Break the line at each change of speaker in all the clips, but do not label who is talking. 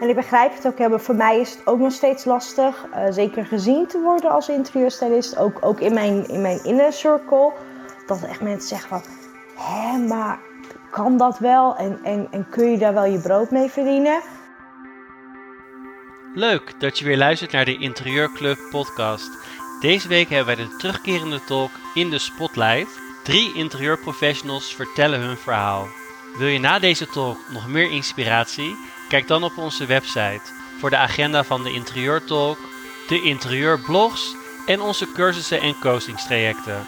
En ik begrijp het ook hebben. Voor mij is het ook nog steeds lastig. Uh, zeker gezien te worden als interieurstylist. Ook, ook in, mijn, in mijn inner circle. Dat echt mensen zeggen van... Hé, maar kan dat wel? En, en, en kun je daar wel je brood mee verdienen?
Leuk dat je weer luistert naar de Interieurclub podcast. Deze week hebben wij de terugkerende talk in de spotlight. Drie interieurprofessionals vertellen hun verhaal. Wil je na deze talk nog meer inspiratie? Kijk dan op onze website voor de agenda van de Interieurtalk, de interieurblogs en onze cursussen en coachingstrajecten.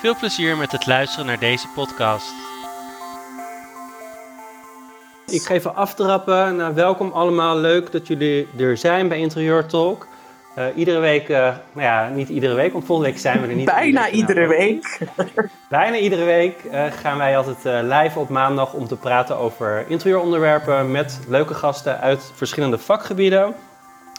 Veel plezier met het luisteren naar deze podcast. Ik ga even aftrappen. Nou, welkom allemaal. Leuk dat jullie er zijn bij Interieur Talk. Uh, iedere week, uh, nou ja, niet iedere week, want volgende week zijn we er niet.
Bijna iedere week.
Bijna iedere week uh, gaan wij altijd live op maandag om te praten over interieuronderwerpen met leuke gasten uit verschillende vakgebieden.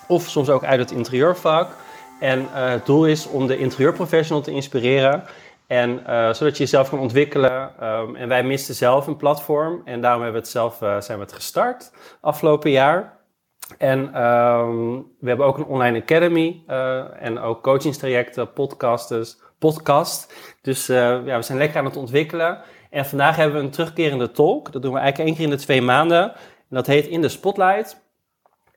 Of soms ook uit het interieurvak. En het doel is om de interieurprofessional te inspireren en zodat je jezelf kan ontwikkelen. Um, en wij misten zelf een platform. En daarom hebben we het zelf, zijn we het gestart afgelopen jaar. En um, we hebben ook een online academy. Uh, en ook coachingstrajecten, podcasters, podcast. Dus ja, we zijn lekker aan het ontwikkelen. En vandaag hebben we een terugkerende talk. Dat doen we eigenlijk één keer in de twee maanden. En dat heet In de Spotlight.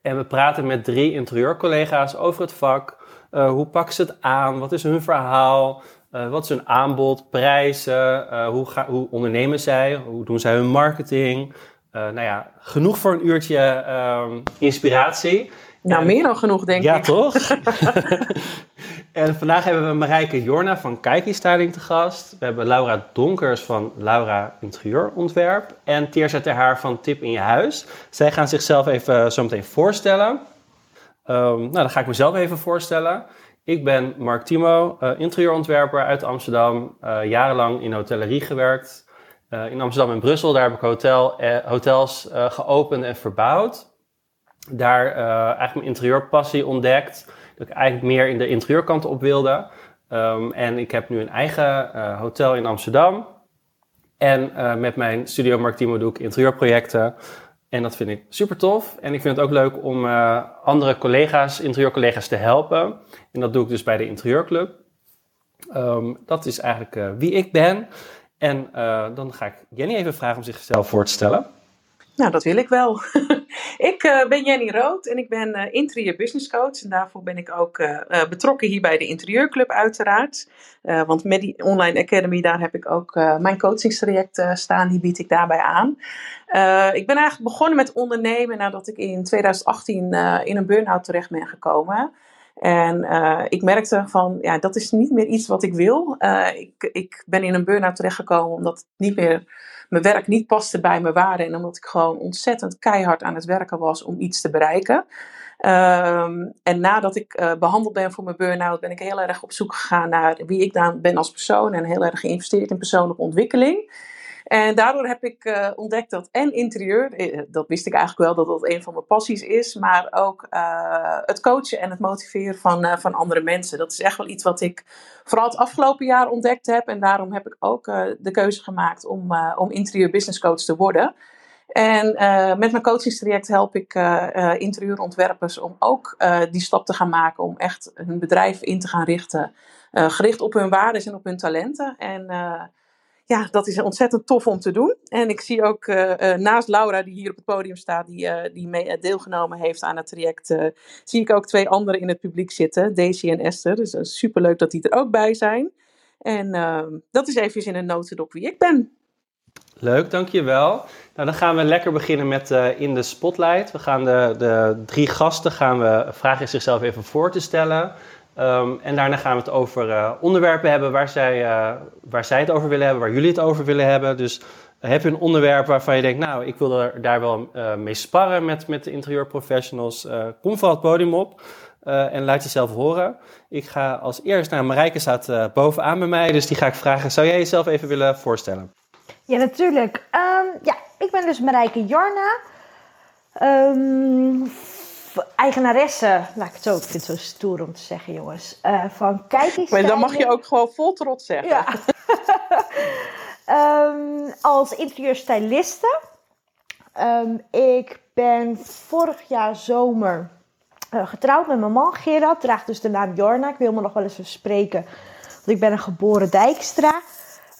En we praten met drie interieurcollega's over het vak. hoe pakken ze het aan? Wat is hun verhaal? Wat is hun aanbod, prijzen, hoe, ga, hoe, ondernemen zij, hoe doen zij hun marketing? Uh, nou ja, genoeg voor een uurtje um, inspiratie.
Nou, meer dan genoeg, denk
ja,
ik.
Ja, toch? en vandaag hebben we Marijke Jorna van Kijkie Styling te gast. We hebben Laura Donkers van Laura Interieurontwerp. En Teerza Ter Haar van Tip in je Huis. Zij gaan zichzelf even zo meteen voorstellen. Um, nou, dan ga ik mezelf even voorstellen. Ik ben Mark Timo, uh, interieurontwerper uit Amsterdam. Uh, jarenlang in hotellerie gewerkt. Uh, in Amsterdam en Brussel, daar heb ik hotel, hotels geopend en verbouwd. Daar eigenlijk mijn interieurpassie ontdekt. Dat ik eigenlijk meer in de interieurkant op wilde. Um, en ik heb nu een eigen hotel in Amsterdam. En met mijn studio Mark Timo doe ik interieurprojecten. En dat vind ik super tof. En ik vind het ook leuk om andere collega's, interieurcollega's te helpen. En dat doe ik dus bij de Interieurclub. Um, dat is eigenlijk wie ik ben. En uh, dan ga ik Jenny even vragen om zichzelf voor te stellen.
Nou, dat wil ik wel. ik uh, ben Jenny Rood en ik ben uh, interieur business coach. En daarvoor ben ik ook betrokken hier bij de Interieurclub uiteraard. want met die online academy, daar heb ik ook mijn coachingstraject staan. Die bied ik daarbij aan. ik ben eigenlijk begonnen met ondernemen nadat ik in 2018 in een burn-out terecht ben gekomen. En uh, ik merkte van, ja, dat is niet meer iets wat ik wil. Uh, ik, ik ben in een burn-out terechtgekomen omdat het niet meer, mijn werk niet paste bij mijn waarden. En omdat ik gewoon ontzettend keihard aan het werken was om iets te bereiken. Um, en nadat ik uh, behandeld ben voor mijn burn-out, ben ik heel erg op zoek gegaan naar wie ik dan ben als persoon. En heel erg geïnvesteerd in persoonlijke ontwikkeling. En daardoor heb ik uh, ontdekt dat en interieur, eh, dat wist ik eigenlijk wel dat dat een van mijn passies is, maar ook uh, het coachen en het motiveren van, uh, van andere mensen. Dat is echt wel iets wat ik vooral het afgelopen jaar ontdekt heb. En daarom heb ik ook de keuze gemaakt om, om interieur business coach te worden. En met mijn coachingstraject help ik interieurontwerpers om ook die stap te gaan maken om echt hun bedrijf in te gaan richten. gericht op hun waarden en op hun talenten. En ja, dat is ontzettend tof om te doen. En ik zie ook uh, uh, naast Laura, die hier op het podium staat, die, uh, die mee, deelgenomen heeft aan het traject, zie ik ook twee anderen in het publiek zitten, Daisy en Esther. Dus superleuk dat die er ook bij zijn. En ehm, dat is even in een notendop wie ik ben.
Leuk, dankjewel. Nou, dan gaan we lekker beginnen met In de Spotlight. We gaan de, de drie gasten gaan we vragen zichzelf even voor te stellen. Um, en daarna gaan we het over uh, onderwerpen hebben waar zij, uh, waar zij het over willen hebben, waar jullie het over willen hebben. Dus uh, heb je een onderwerp waarvan je denkt, nou, ik wil er, daar wel mee sparren met, met de interieurprofessionals, kom vooral het podium op en laat jezelf horen. Ik ga als eerst naar Marijke staat bovenaan bij mij, dus die ga ik vragen, zou jij jezelf even willen voorstellen?
Ja, natuurlijk. Um, ja, ik ben dus Marijke Jarna. Um, eigenaresse, laat ik het zo, ik vind het zo stoer om te zeggen, jongens. Uh, van kijk
Maar dan mag je ook gewoon vol trots zeggen.
Ja. um, als interieurstyliste. Ehm, ik ben vorig jaar zomer uh, getrouwd met mijn man Gerard. Draagt dus de naam Jorna. Ik wil me nog wel eens verspreken. Want ik ben een geboren Dijkstra.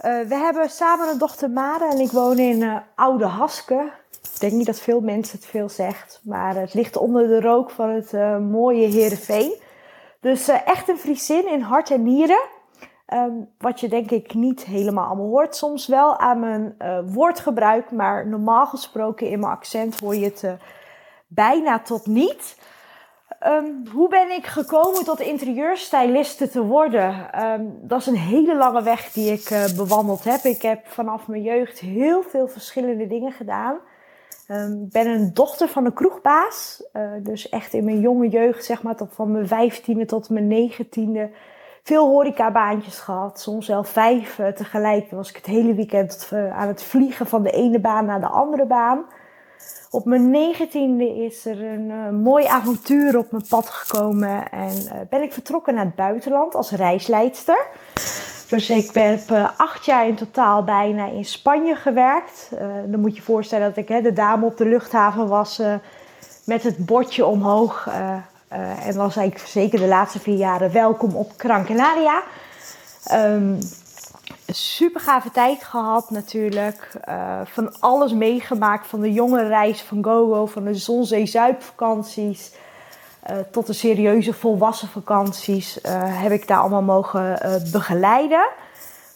Uh, we hebben samen een dochter Mare en ik woon in Oude Haske. Ik denk niet dat veel mensen het veel zegt. Maar het ligt onder de rook van het mooie Heerenveen. Dus echt een Friesin in hart en nieren. Um, wat je denk ik niet helemaal allemaal hoort. Soms wel aan mijn uh, woordgebruik, maar normaal gesproken in mijn accent hoor je het uh, bijna tot niet. Um, hoe ben ik gekomen tot interieurstyliste te worden? Um, dat is een hele lange weg die ik uh, bewandeld heb. Ik heb vanaf mijn jeugd heel veel verschillende dingen gedaan. Ik ben een dochter van een kroegbaas. dus echt in mijn jonge jeugd, zeg maar, tot van mijn vijftiende tot mijn negentiende veel horecabaantjes gehad. Soms wel vijf uh, tegelijk. Was ik het hele weekend uh, aan het vliegen van de ene baan naar de andere baan. Op mijn negentiende is er een mooi avontuur op mijn pad gekomen. En ben ik vertrokken naar het buitenland als reisleidster. Dus ik heb acht jaar in totaal bijna in Spanje gewerkt. dan moet je voorstellen dat ik de dame op de luchthaven was met het bordje omhoog en was eigenlijk zeker de laatste vier jaren welkom op Gran Canaria. Um, super gave tijd gehad natuurlijk. Van alles meegemaakt. Van de jonge reis van Gogo, van de zonzee-zuipvakanties. Uh, tot de serieuze volwassen vakanties heb ik daar allemaal mogen begeleiden.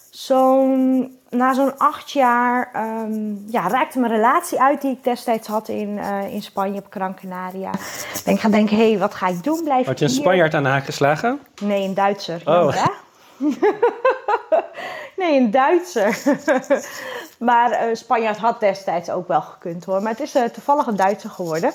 Zo'n na zo'n acht jaar um, ja, raakte mijn relatie uit die ik destijds had in, uh, in Spanje op Gran Canaria. Ben ik gaan denken, hé, hey, wat ga ik doen? Blijf
had je een
hier?
Spanjaard aan de haak geslagen?
Nee, een Duitser.
Oh.
hè? nee, een Duitser. maar uh, Spanjaard had destijds ook wel gekund hoor. Maar het is uh, toevallig een Duitser geworden.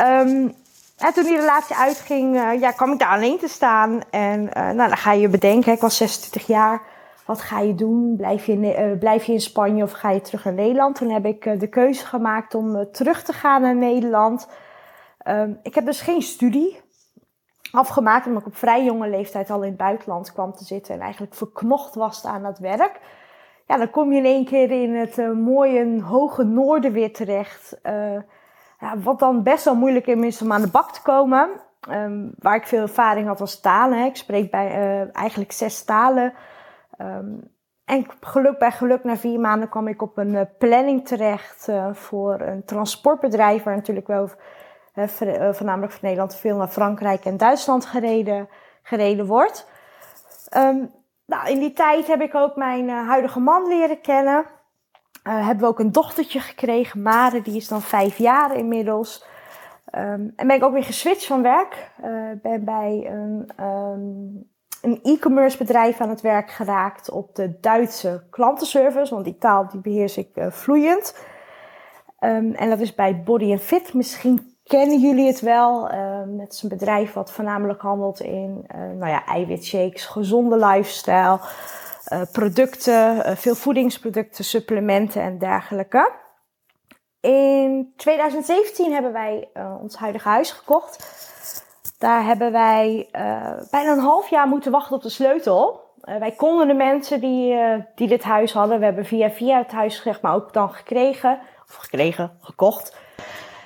Um, en toen die relatie uitging, ja, kwam ik daar alleen te staan. En nou, dan ga je bedenken, ik was 26 jaar wat ga je doen? Blijf je, in, uh, blijf je in Spanje of ga je terug naar Nederland? Toen heb ik de keuze gemaakt om terug te gaan naar Nederland. Um, ik heb dus geen studie afgemaakt, omdat ik op vrij jonge leeftijd al in het buitenland kwam te zitten en eigenlijk verknocht was aan dat werk. Ja, dan kom je in één keer in het mooie hoge noorden weer terecht. Wat dan best wel moeilijk is om aan de bak te komen. Um, waar ik veel ervaring had was talen. Ik spreek bij eigenlijk zes talen. Um, en geluk bij geluk, na vier maanden kwam ik op een uh, planning terecht uh, voor een transportbedrijf, waar natuurlijk wel voornamelijk van Nederland veel naar Frankrijk en Duitsland gereden, gereden wordt. Um, nou, in die tijd heb ik ook mijn huidige man leren kennen. Hebben we ook een dochtertje gekregen, Mare, die is dan vijf jaar inmiddels. Um, en ben ik ook weer geswitcht van werk. ben bij een een e-commerce bedrijf aan het werk geraakt op de Duitse klantenservice, want die taal die beheers ik uh, vloeiend. Um, en dat is bij Body Fit. Misschien kennen jullie het wel. Het is een bedrijf wat voornamelijk handelt in uh, nou ja, eiwitshakes, gezonde lifestyle, uh, producten, veel voedingsproducten, supplementen en dergelijke. In 2017 hebben wij ons huidige huis gekocht. Daar hebben wij bijna een half jaar moeten wachten op de sleutel. Wij konden de mensen die, die dit huis hadden, we hebben via via het huis zeg maar ook dan gekregen, of gekregen, gekocht.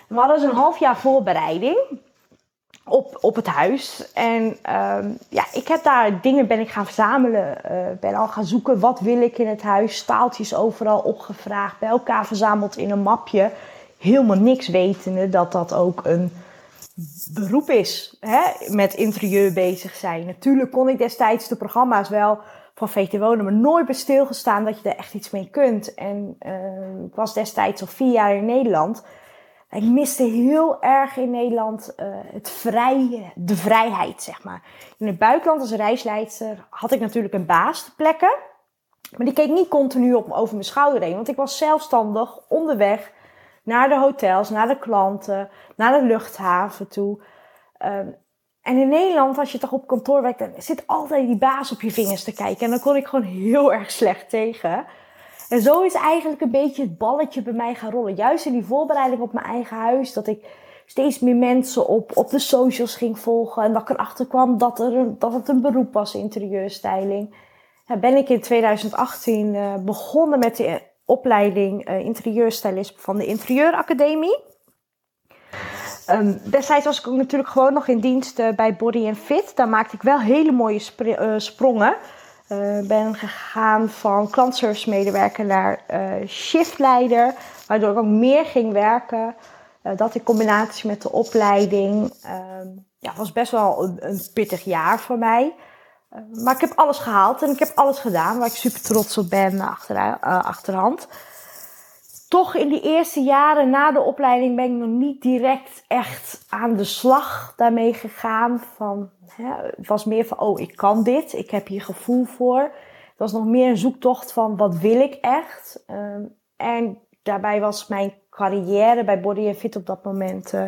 We hadden dus een half jaar voorbereiding op, op het huis. En ehm, ja, ik heb daar dingen ben ik gaan verzamelen. ben al gaan zoeken wat wil ik in het huis. Staaltjes overal opgevraagd, bij elkaar verzameld in een mapje. Helemaal niks wetende dat dat ook een beroep is, hè, met interieur bezig zijn. Natuurlijk kon ik destijds de programma's wel van VT Wonen, maar nooit bij stilgestaan dat je er echt iets mee kunt. En uh, ik was destijds al vier jaar in Nederland. Ik miste heel erg in Nederland uh, het vrije, de vrijheid, zeg maar. In het buitenland als reisleidster had ik natuurlijk een baas te plekken. Maar die keek niet continu op, over mijn schouder heen, want ik was zelfstandig onderweg naar de hotels, naar de klanten, naar de luchthaven toe. Um, en in Nederland, als je toch op kantoor werkt, dan zit altijd die baas op je vingers te kijken. En dan kon ik gewoon heel erg slecht tegen. En zo is eigenlijk een beetje het balletje bij mij gaan rollen. Juist in die voorbereiding op mijn eigen huis, dat ik steeds meer mensen op, op de socials ging volgen. En dat ik erachter kwam dat, er een, dat het een beroep was, interieurstyling. Ben ik in 2018 uh, begonnen met de opleiding uh, interieurstylist van de Interieuracademie. Um, destijds was ik natuurlijk gewoon nog in dienst uh, bij Body Fit. Daar maakte ik wel hele mooie sprongen. Uh, ben gegaan van klantservice medewerker naar shiftleider, waardoor ik ook meer ging werken. dat in combinatie met de opleiding. Ehm, ja, was best wel een, een pittig jaar voor mij. maar ik heb alles gehaald en ik heb alles gedaan waar ik super trots op ben achter, achterhand toch in die eerste jaren na de opleiding ben ik nog niet direct echt aan de slag daarmee gegaan. Van, hè, het was meer van, oh, ik kan dit, ik heb hier gevoel voor. Het was nog meer een zoektocht van, wat wil ik echt? Ehm, en daarbij was mijn carrière bij Body Fit op dat moment uh,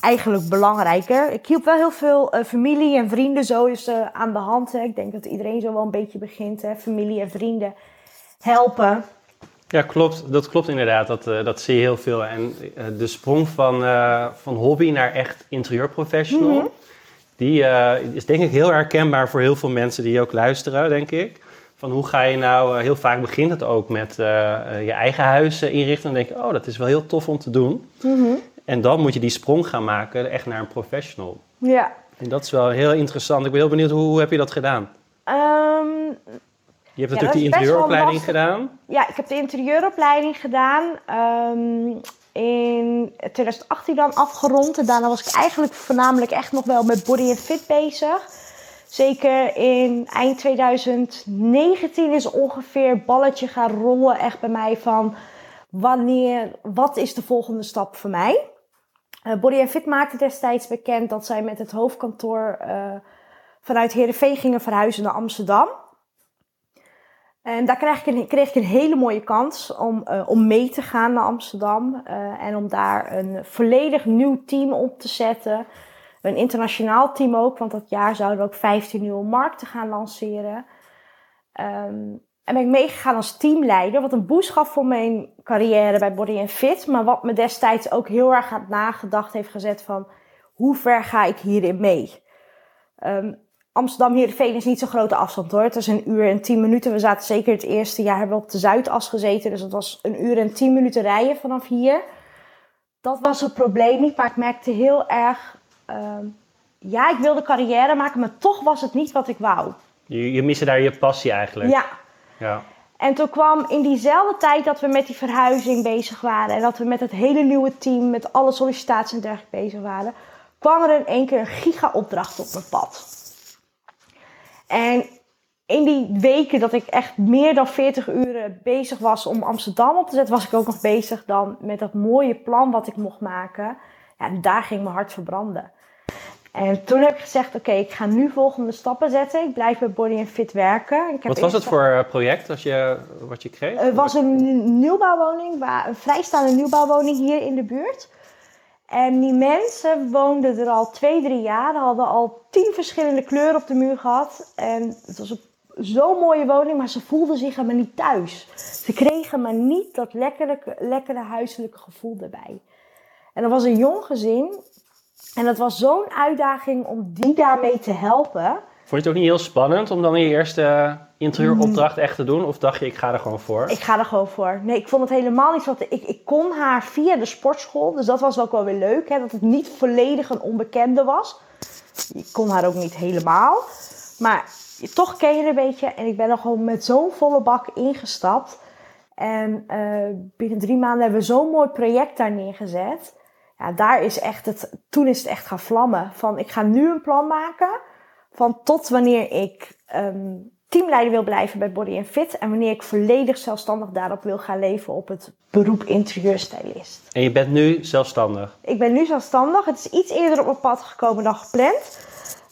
eigenlijk belangrijker. Ik hielp wel heel veel uh, familie en vrienden zo is uh, aan de hand. Hè. Ik denk dat iedereen zo wel een beetje begint, hè. familie en vrienden helpen.
Ja, klopt. Dat klopt inderdaad. Dat, uh, dat zie je heel veel. En uh, de sprong van, uh, van hobby naar echt interieurprofessional, mm -hmm. Die is denk ik heel herkenbaar voor heel veel mensen die ook luisteren, denk ik. Van hoe ga je nou, heel vaak begint het ook met je eigen huis inrichten. En dan denk je, oh, dat is wel heel tof om te doen. Mm -hmm. En dan moet je die sprong gaan maken, echt naar een professional.
Ja.
En dat is wel heel interessant. Ik ben heel benieuwd, hoe, hoe heb je dat gedaan?
Um,
je hebt natuurlijk die interieuropleiding gedaan.
Ja, ik heb de interieuropleiding gedaan. Um, in 2018 dan afgerond. En daarna was ik eigenlijk voornamelijk echt nog wel met body and fit bezig. Zeker in eind 2019 is ongeveer balletje gaan rollen echt bij mij van wanneer, wat is de volgende stap voor mij? Uh, body and Fit maakte destijds bekend dat zij met het hoofdkantoor uh, vanuit Heerenveen gingen verhuizen naar Amsterdam. En daar kreeg ik een, kreeg ik een hele mooie kans om, uh, om mee te gaan naar Amsterdam. Uh, en om daar een volledig nieuw team op te zetten. Een internationaal team ook, want dat jaar zouden we ook 15 nieuwe markten gaan lanceren. Um, en ben ik meegegaan als teamleider, wat een boost gaf voor mijn carrière bij Body Fit. Maar wat me destijds ook heel erg aan het nagedacht heeft gezet van, hoe ver ga ik hierin mee? Um, Amsterdam Heerenveen is niet zo'n grote afstand hoor. Het is een uur en tien minuten. We zaten zeker het eerste jaar hebben we op de Zuidas gezeten. Dus het was een uur en tien minuten rijden vanaf hier. Dat was het probleem niet. Maar ik merkte heel erg... Uh, ja, ik wilde carrière maken, maar toch was het niet wat ik wou.
Je, je miste daar je passie eigenlijk.
Ja.
ja.
En toen kwam in diezelfde tijd dat we met die verhuizing bezig waren... en dat we met het hele nieuwe team, met alle sollicitaties en dergelijke bezig waren... kwam er in één keer een giga-opdracht op mijn pad. En in die weken dat ik echt meer dan 40 uren bezig was om Amsterdam op te zetten, was ik ook nog bezig dan met dat mooie plan wat ik mocht maken. Ja, en daar ging mijn hart verbranden. En toen heb ik gezegd, oké, ik ga nu volgende stappen zetten. Ik blijf bij Body Fit werken. Ik
heb wat was het voor eh, project als je, wat je kreeg?
Het was een nieuwbouwwoning, een vrijstaande nieuwbouwwoning hier in de buurt. En die mensen woonden er al twee, drie jaar, hadden al tien verschillende kleuren op de muur gehad. En het was zo'n mooie woning, maar ze voelden zich helemaal niet thuis. Ze kregen maar niet dat lekkere, lekkere huiselijke gevoel erbij. En dat was een jong gezin. En dat was zo'n uitdaging om die daarmee te helpen.
Vond je het ook niet heel spannend om dan je eerste interieuropdracht echt te doen? Of dacht je, ik ga er gewoon voor?
Ik ga er gewoon voor. Nee, ik vond het helemaal niet zo. Ik, ik kon haar via de sportschool. Dus dat was ook wel weer leuk. Hè, dat het niet volledig een onbekende was. Ik kon haar ook niet helemaal. Maar toch ken je er een beetje. En ik ben er gewoon met zo'n volle bak ingestapt. En uh, binnen drie maanden hebben we zo'n mooi project daar neergezet. Ja, daar is echt het, toen is het echt gaan vlammen. Van ik ga nu een plan maken van tot wanneer ik um, teamleider wil blijven bij Body Fit en wanneer ik volledig zelfstandig daarop wil gaan leven op het beroep interieurstylist.
En je bent nu zelfstandig?
Ik ben nu zelfstandig. Het is iets eerder op mijn pad gekomen dan gepland.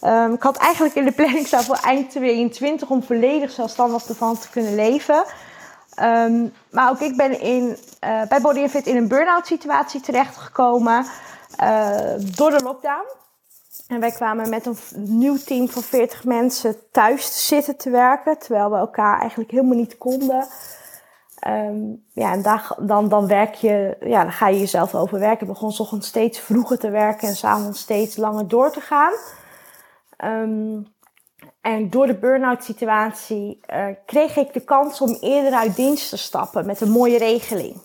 Um, ik had eigenlijk in de planning staan voor eind 2022 om volledig zelfstandig ervan te kunnen leven. Um, maar ook ik ben in, uh, bij Body Fit in een burn-out situatie terechtgekomen uh, door de lockdown. En wij kwamen met een nieuw team van 40 mensen thuis te zitten te werken, terwijl we elkaar eigenlijk helemaal niet konden. Um, ja, en daar, dan, dan werk je, ja, dan ga je jezelf overwerken. Ik begon s ochtends steeds vroeger te werken en s'avonds steeds langer door te gaan. Um, En door de burn-out situatie uh, kreeg ik de kans om eerder uit dienst te stappen met een mooie regeling.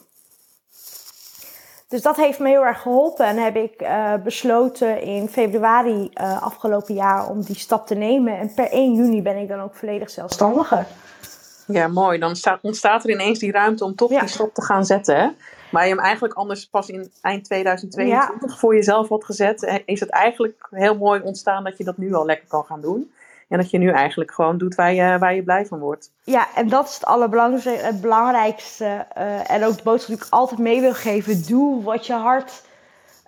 Dus dat heeft me heel erg geholpen en heb ik uh, besloten in februari uh, afgelopen jaar om die stap te nemen. En per 1 juni ben ik dan ook volledig zelfstandiger.
Ja, mooi. Dan ontstaat er ineens die ruimte om toch ja. die stap te gaan zetten. Hè? Maar je hem eigenlijk anders pas in eind 2022 ja. voor jezelf had gezet, is het eigenlijk heel mooi ontstaan dat je dat nu al lekker kan gaan doen. En dat je nu eigenlijk gewoon doet waar je, waar je blij van wordt.
Ja, en dat is het allerbelangrijkste. Het belangrijkste uh, en ook de boodschap die ik altijd mee wil geven. Doe wat je hart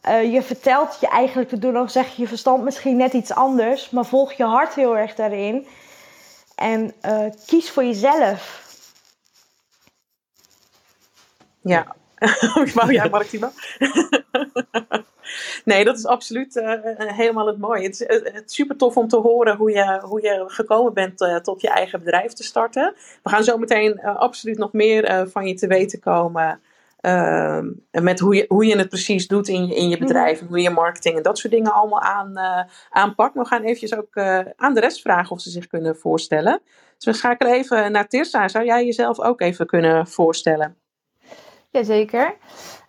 uh, je vertelt je eigenlijk te doen. Dan zeg je je verstand misschien net iets anders. Maar volg je hart heel erg daarin. En uh, kies voor jezelf.
Ja, wou jij, Nee, dat is absoluut uh, helemaal het mooie. Het is het super tof om te horen hoe je, hoe je gekomen bent uh, tot je eigen bedrijf te starten. We gaan zo meteen absoluut nog meer van je te weten komen. Ehm, met hoe je, hoe je het precies doet in je, in je bedrijf. En hoe je marketing en dat soort dingen allemaal aan, aanpakt. Maar we gaan eventjes ook aan de rest vragen of ze zich kunnen voorstellen. Dus we schakelen even naar Tirsa. Zou jij jezelf ook even kunnen voorstellen?
Jazeker.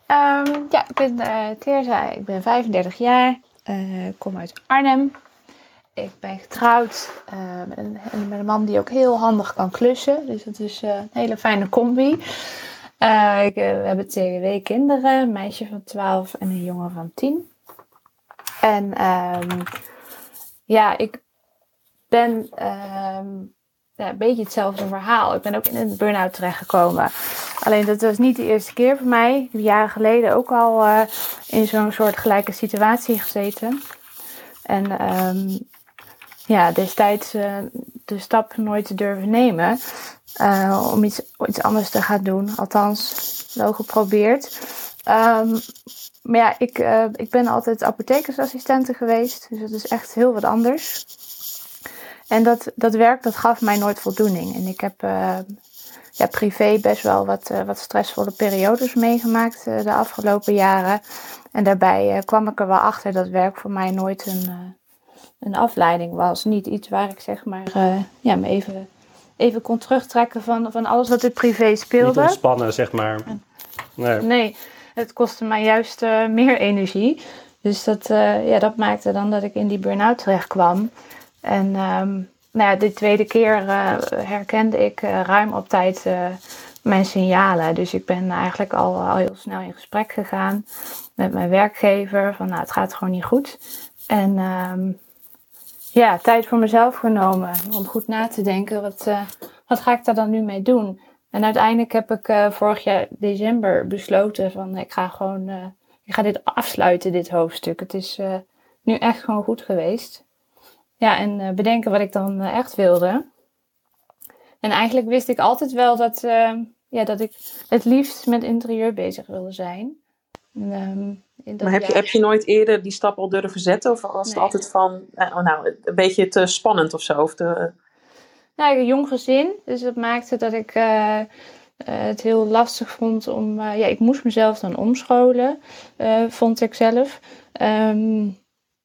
Um, ja, ik ben uh, ik ben 35 jaar, uh, kom uit Arnhem. Ik ben getrouwd uh, met, een, met, een, man die ook heel handig kan klussen. Dus dat is een hele fijne combi. Ik, we hebben twee kinderen, een meisje van 12 en een jongen van 10. En um, ja, ik ben um, een beetje hetzelfde verhaal. Ik ben ook in een burn-out terechtgekomen. Alleen dat was niet de eerste keer voor mij. Jaren geleden ook al uh, in zo'n soort gelijke situatie gezeten. En um, ja, destijds uh, de stap nooit te durven nemen. Uh, om iets, iets anders te gaan doen. Althans, wel geprobeerd. Um, maar ja, ik, ik ben altijd apothekersassistente geweest. Dus dat is echt heel wat anders. En dat, dat werk dat gaf mij nooit voldoening. En ik heb uh, ja, privé best wel wat, uh, wat stressvolle periodes meegemaakt uh, de afgelopen jaren. En daarbij kwam ik er wel achter dat werk voor mij nooit een, een afleiding was. Niet iets waar ik zeg maar ja, me even, even kon terugtrekken van, van alles wat er privé speelde.
Niet ontspannen, zeg maar.
Nee, nee het kostte mij juist meer energie. Dus dat, ja, dat maakte dan dat ik in die burn-out terecht kwam. En um, nou ja, de tweede keer uh, herkende ik uh, ruim op tijd uh, mijn signalen. Dus ik ben eigenlijk al, al heel snel in gesprek gegaan met mijn werkgever. Van nou, het gaat gewoon niet goed. En um, ja, tijd voor mezelf genomen om goed na te denken. Wat, wat ga ik daar dan nu mee doen? En uiteindelijk heb ik vorig jaar december besloten van ik ga gewoon, ik ga dit afsluiten, dit hoofdstuk. Het is nu echt gewoon goed geweest. Ja, en uh, bedenken wat ik dan uh, echt wilde. En eigenlijk wist ik altijd wel dat, uh, ja, dat ik het liefst met interieur bezig wilde zijn.
En, um, maar heb je, heb je nooit eerder die stap al durven zetten? Of was het altijd van, oh, nou, een beetje te spannend of zo? Of te...
Nou, ik een jong gezin. Dus dat maakte dat ik het heel lastig vond om... ja, ik moest mezelf dan omscholen, vond ik zelf. Um,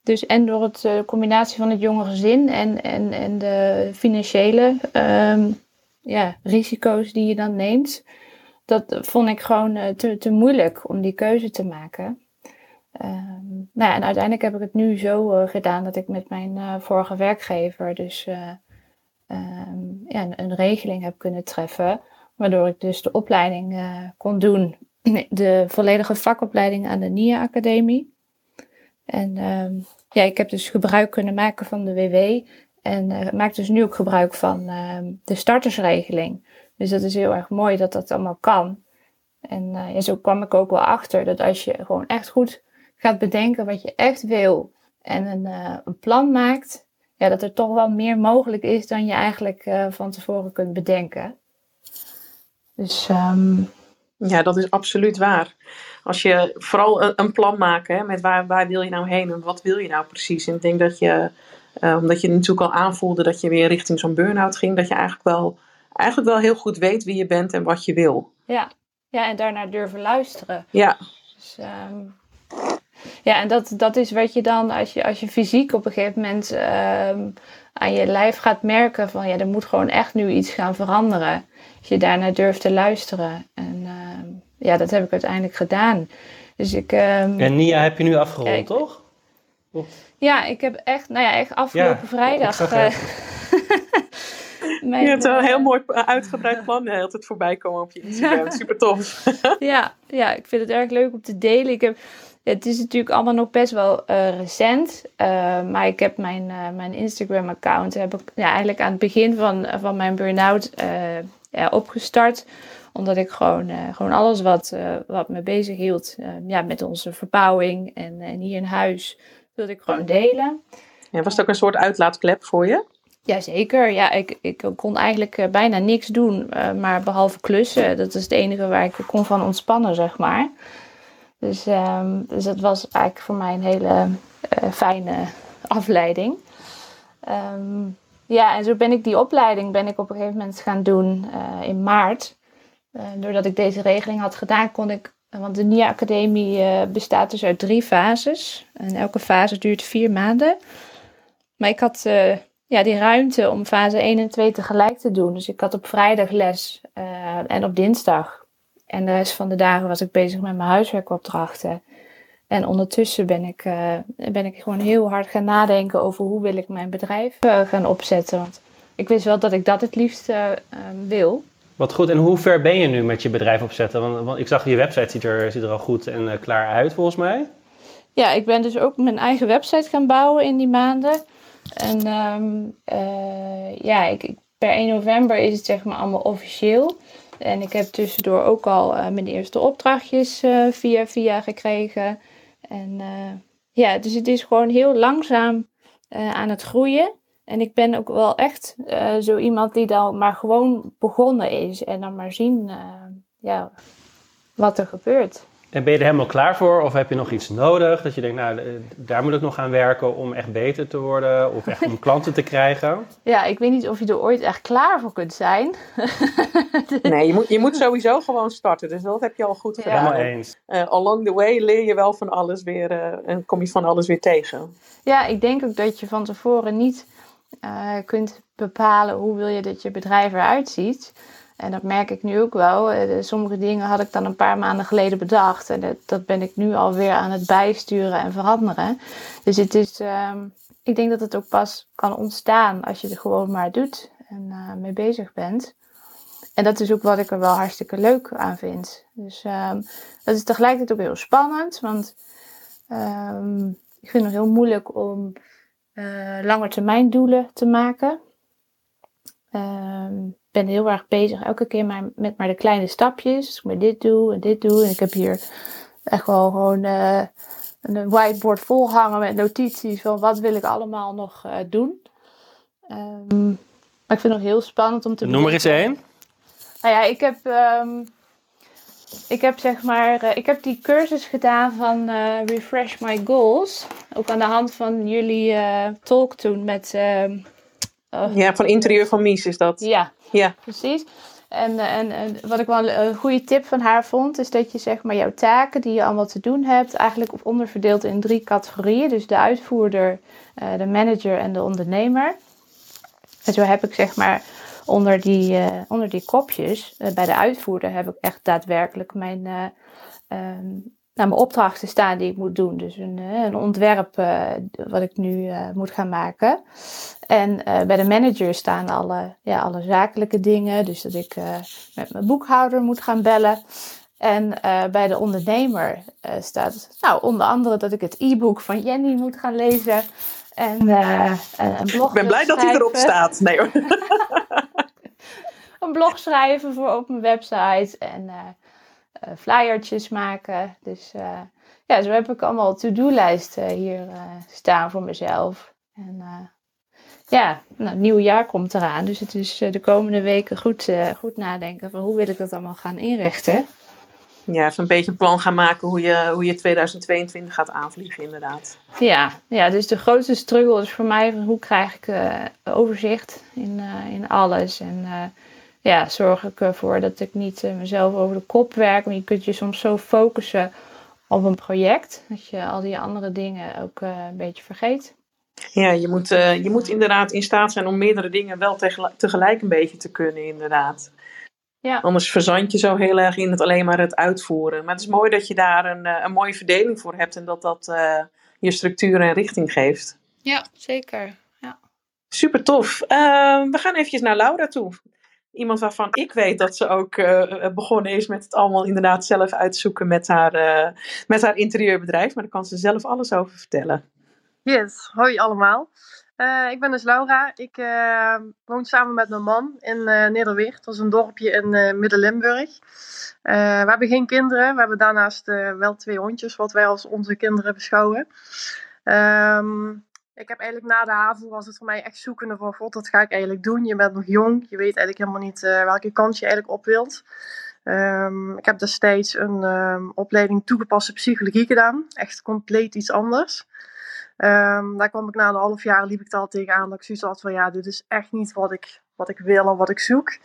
dus en door het, de eh, combinatie van het jonge gezin en, en, en de financiële um, ja, risico's die je dan neemt. Dat vond ik gewoon uh, te, te moeilijk om die keuze te maken. Um, nou ja, en uiteindelijk heb ik het nu zo uh, gedaan dat ik met mijn vorige werkgever dus um, ja, een, regeling heb kunnen treffen. Waardoor ik dus de opleiding kon doen. De volledige vakopleiding aan de NIA Academie. En ja, ik heb dus gebruik kunnen maken van de WW. En uh, maak dus nu ook gebruik van uh, de startersregeling. Dus dat is heel erg mooi dat dat allemaal kan. En uh, ja, zo kwam ik ook wel achter dat als je gewoon echt goed gaat bedenken wat je echt wil en een, een plan maakt, ja, dat er toch wel meer mogelijk is dan je eigenlijk van tevoren kunt bedenken.
Dus um... ja, dat is absoluut waar als je vooral een, plan maken hè, met waar, waar wil je nou heen en wat wil je nou precies. En ik denk dat je, uh, omdat je natuurlijk al aanvoelde dat je weer richting zo'n burn-out ging, dat je eigenlijk wel, eigenlijk wel heel goed weet wie je bent en wat je wil.
Ja, ja en daarnaar durven luisteren.
Ja.
Dus, um, Ja, en dat, dat is wat je dan, als je, als je fysiek op een gegeven moment ehm, aan je lijf gaat merken van ja, er moet gewoon echt nu iets gaan veranderen. Als je daarnaar durft te luisteren. En ehm, ja, dat heb ik uiteindelijk gedaan. Dus ik. ehm,
En Nia heb je nu afgerond,
Ja, ik-
toch?
ja, ik heb echt, nou ja, echt afgelopen
Ja,
vrijdag.
ik zag
eh,
Je hebt wel een heel mooi eh, uitgebreid plan de hele tijd voorbij komen op je Instagram. Super tof.
ja, ja, ik vind het erg leuk om te delen. Ik heb, het is natuurlijk allemaal nog best wel eh, recent. eh, maar ik heb mijn, eh, mijn Instagram-account heb ik, ja, eigenlijk aan het begin van, van mijn burn-out eh, ja, opgestart. Omdat ik gewoon, eh, gewoon alles wat, eh, wat me bezig hield eh, ja, met onze verbouwing en, en hier in huis, wilde ik gewoon delen.
Ja, was het ook een soort uitlaatklep voor je?
Jazeker, ja, ik, ik kon eigenlijk bijna niks doen, maar behalve klussen. Dat is het enige waar ik kon van ontspannen, zeg maar. Dus, ehm, dus dat was eigenlijk voor mij een hele fijne afleiding. Ehm, ja, en zo ben ik die opleiding ben ik op een gegeven moment gaan doen in maart. Eh, doordat ik deze regeling had gedaan, kon ik. Want de NIA Academie eh, bestaat dus uit drie fases. En elke fase duurt vier maanden. Maar ik had eh, ja, die ruimte om fase 1 en 2 tegelijk te doen. Dus ik had op vrijdag les eh, en op dinsdag. En de rest van de dagen was ik bezig met mijn huiswerkopdrachten. En ondertussen ben ik, eh, ben ik gewoon heel hard gaan nadenken over hoe wil ik mijn bedrijf eh, gaan opzetten. Want ik wist wel dat ik dat het liefst eh, eh, wil.
Wat goed. En hoe ver ben je nu met je bedrijf opzetten? Want, ik zag je website ziet er, ziet er al goed en eh, klaar uit volgens mij.
Ja, ik ben dus ook mijn eigen website gaan bouwen in die maanden. En ehm, eh, ja, ik, per 1 november is het zeg maar allemaal officieel. En ik heb tussendoor ook al eh, mijn eerste opdrachtjes via via gekregen. En ja, dus het is gewoon heel langzaam aan het groeien. En ik ben ook wel echt eh, zo iemand die dan maar gewoon begonnen is. En dan maar zien eh, ja, wat er gebeurt.
En ben je er helemaal klaar voor? Of heb je nog iets nodig? Dat je denkt, nou, eh, daar moet ik nog aan werken om echt beter te worden. Of echt om klanten te krijgen.
Ja, ik weet niet of je er ooit echt klaar voor kunt zijn.
Nee, je moet, je moet sowieso gewoon starten. Dus dat heb je al goed
Ja.
gedaan.
Helemaal eens.
Eh, along the way leer je wel van alles weer en kom je van alles weer tegen.
Ja, ik denk ook dat je van tevoren niet eh, kunt bepalen hoe wil je dat je bedrijf eruit ziet. En dat merk ik nu ook wel. Eh, sommige dingen had ik dan een paar maanden geleden bedacht. En dat, dat ben ik nu alweer aan het bijsturen en veranderen. Dus het is, ehm, ik denk dat het ook pas kan ontstaan als je het gewoon maar doet en eh, mee bezig bent. En dat is ook wat ik er wel hartstikke leuk aan vind. Dus ehm, dat is tegelijkertijd ook heel spannend. Want ehm, ik vind het heel moeilijk om eh langetermijn doelen te maken. Ehm, Ik ben heel erg bezig elke keer maar met maar de kleine stapjes. Dus ik maar dit doe en dit doe. En ik heb hier echt wel gewoon eh, een whiteboard vol hangen met notities van wat wil ik allemaal nog eh, doen. Ehm, maar ik vind het nog heel spannend om te
Noem er eens één.
nou ja, ik heb, ehm, ik heb zeg maar, eh, ik heb die cursus gedaan van eh, Refresh My Goals. Ook aan de hand van jullie eh, talk toen met, ehm, oh,
Ja, van interieur van Mies is dat.
ja,
Ja.
precies. En, en, en wat ik wel een, goede tip van haar vond, is dat je zeg maar jouw taken die je allemaal te doen hebt, eigenlijk op onderverdeeld in drie categorieën. Dus de uitvoerder, de manager en de ondernemer. En zo heb ik zeg maar onder die, eh, onder die kopjes, eh, bij de uitvoerder heb ik echt daadwerkelijk mijn, nou, mijn opdrachten staan die ik moet doen. Dus een, een ontwerp wat ik nu moet gaan maken. En bij de manager staan alle, ja, alle zakelijke dingen. Dus dat ik met mijn boekhouder moet gaan bellen. En bij de ondernemer staat nou, onder andere dat ik het e-book van Jenny moet gaan lezen. En een blog
Ik ben blij dat hij erop staat. Nee hoor.
Een blog schrijven voor op mijn website. En eh, flyertjes maken. Dus eh, ja, zo heb ik allemaal to-do-lijsten hier staan voor mezelf. En ja, nou, het nieuwe jaar komt eraan. Dus het is de komende weken goed, goed nadenken van hoe wil ik dat allemaal gaan inrichten.
Ja, even een beetje een plan gaan maken hoe je, hoe je 2022 gaat aanvliegen inderdaad.
Ja, ja, dus de grootste struggle is voor mij hoe krijg ik overzicht in, in alles. En ja, zorg ik ervoor dat ik niet eh, mezelf over de kop werk. Want je kunt je soms zo focussen op een project. Dat je al die andere dingen ook eh, een beetje vergeet.
Ja, je moet, eh, je moet inderdaad in staat zijn om meerdere dingen wel tegelijk, tegelijk een beetje te kunnen, inderdaad.
Ja.
Anders verzand je zo heel erg in het alleen maar het uitvoeren. Maar het is mooi dat je daar een, een mooie verdeling voor hebt en dat dat je structuur en richting geeft.
Ja, zeker. Ja.
Super tof. We gaan eventjes naar Laura toe. Iemand waarvan ik weet dat ze ook eh, begonnen is met het allemaal inderdaad zelf uitzoeken met haar, eh, met haar interieurbedrijf. Maar daar kan ze zelf alles over vertellen.
Yes, hoi allemaal. Eh, ik ben dus Laura. Ik eh, woon samen met mijn man in eh Nederweert. Dat is een dorpje in eh, Midden-Limburg. Eh, we hebben geen kinderen. We hebben daarnaast eh, wel twee hondjes, wat wij als onze kinderen beschouwen. Ehm, ik heb eigenlijk na de HAVO was het voor mij echt zoekende van god, wat ga ik eigenlijk doen? Je bent nog jong, je weet eigenlijk helemaal niet eh, welke kant je eigenlijk op wilt. Ehm, ik heb destijds een ehm, opleiding toegepaste psychologie gedaan. Echt compleet iets anders. Ehm, daar kwam ik na een half jaar, liep ik er al tegenaan dat ik zoiets had van ja, dit is echt niet wat ik, wat ik wil en wat ik zoek.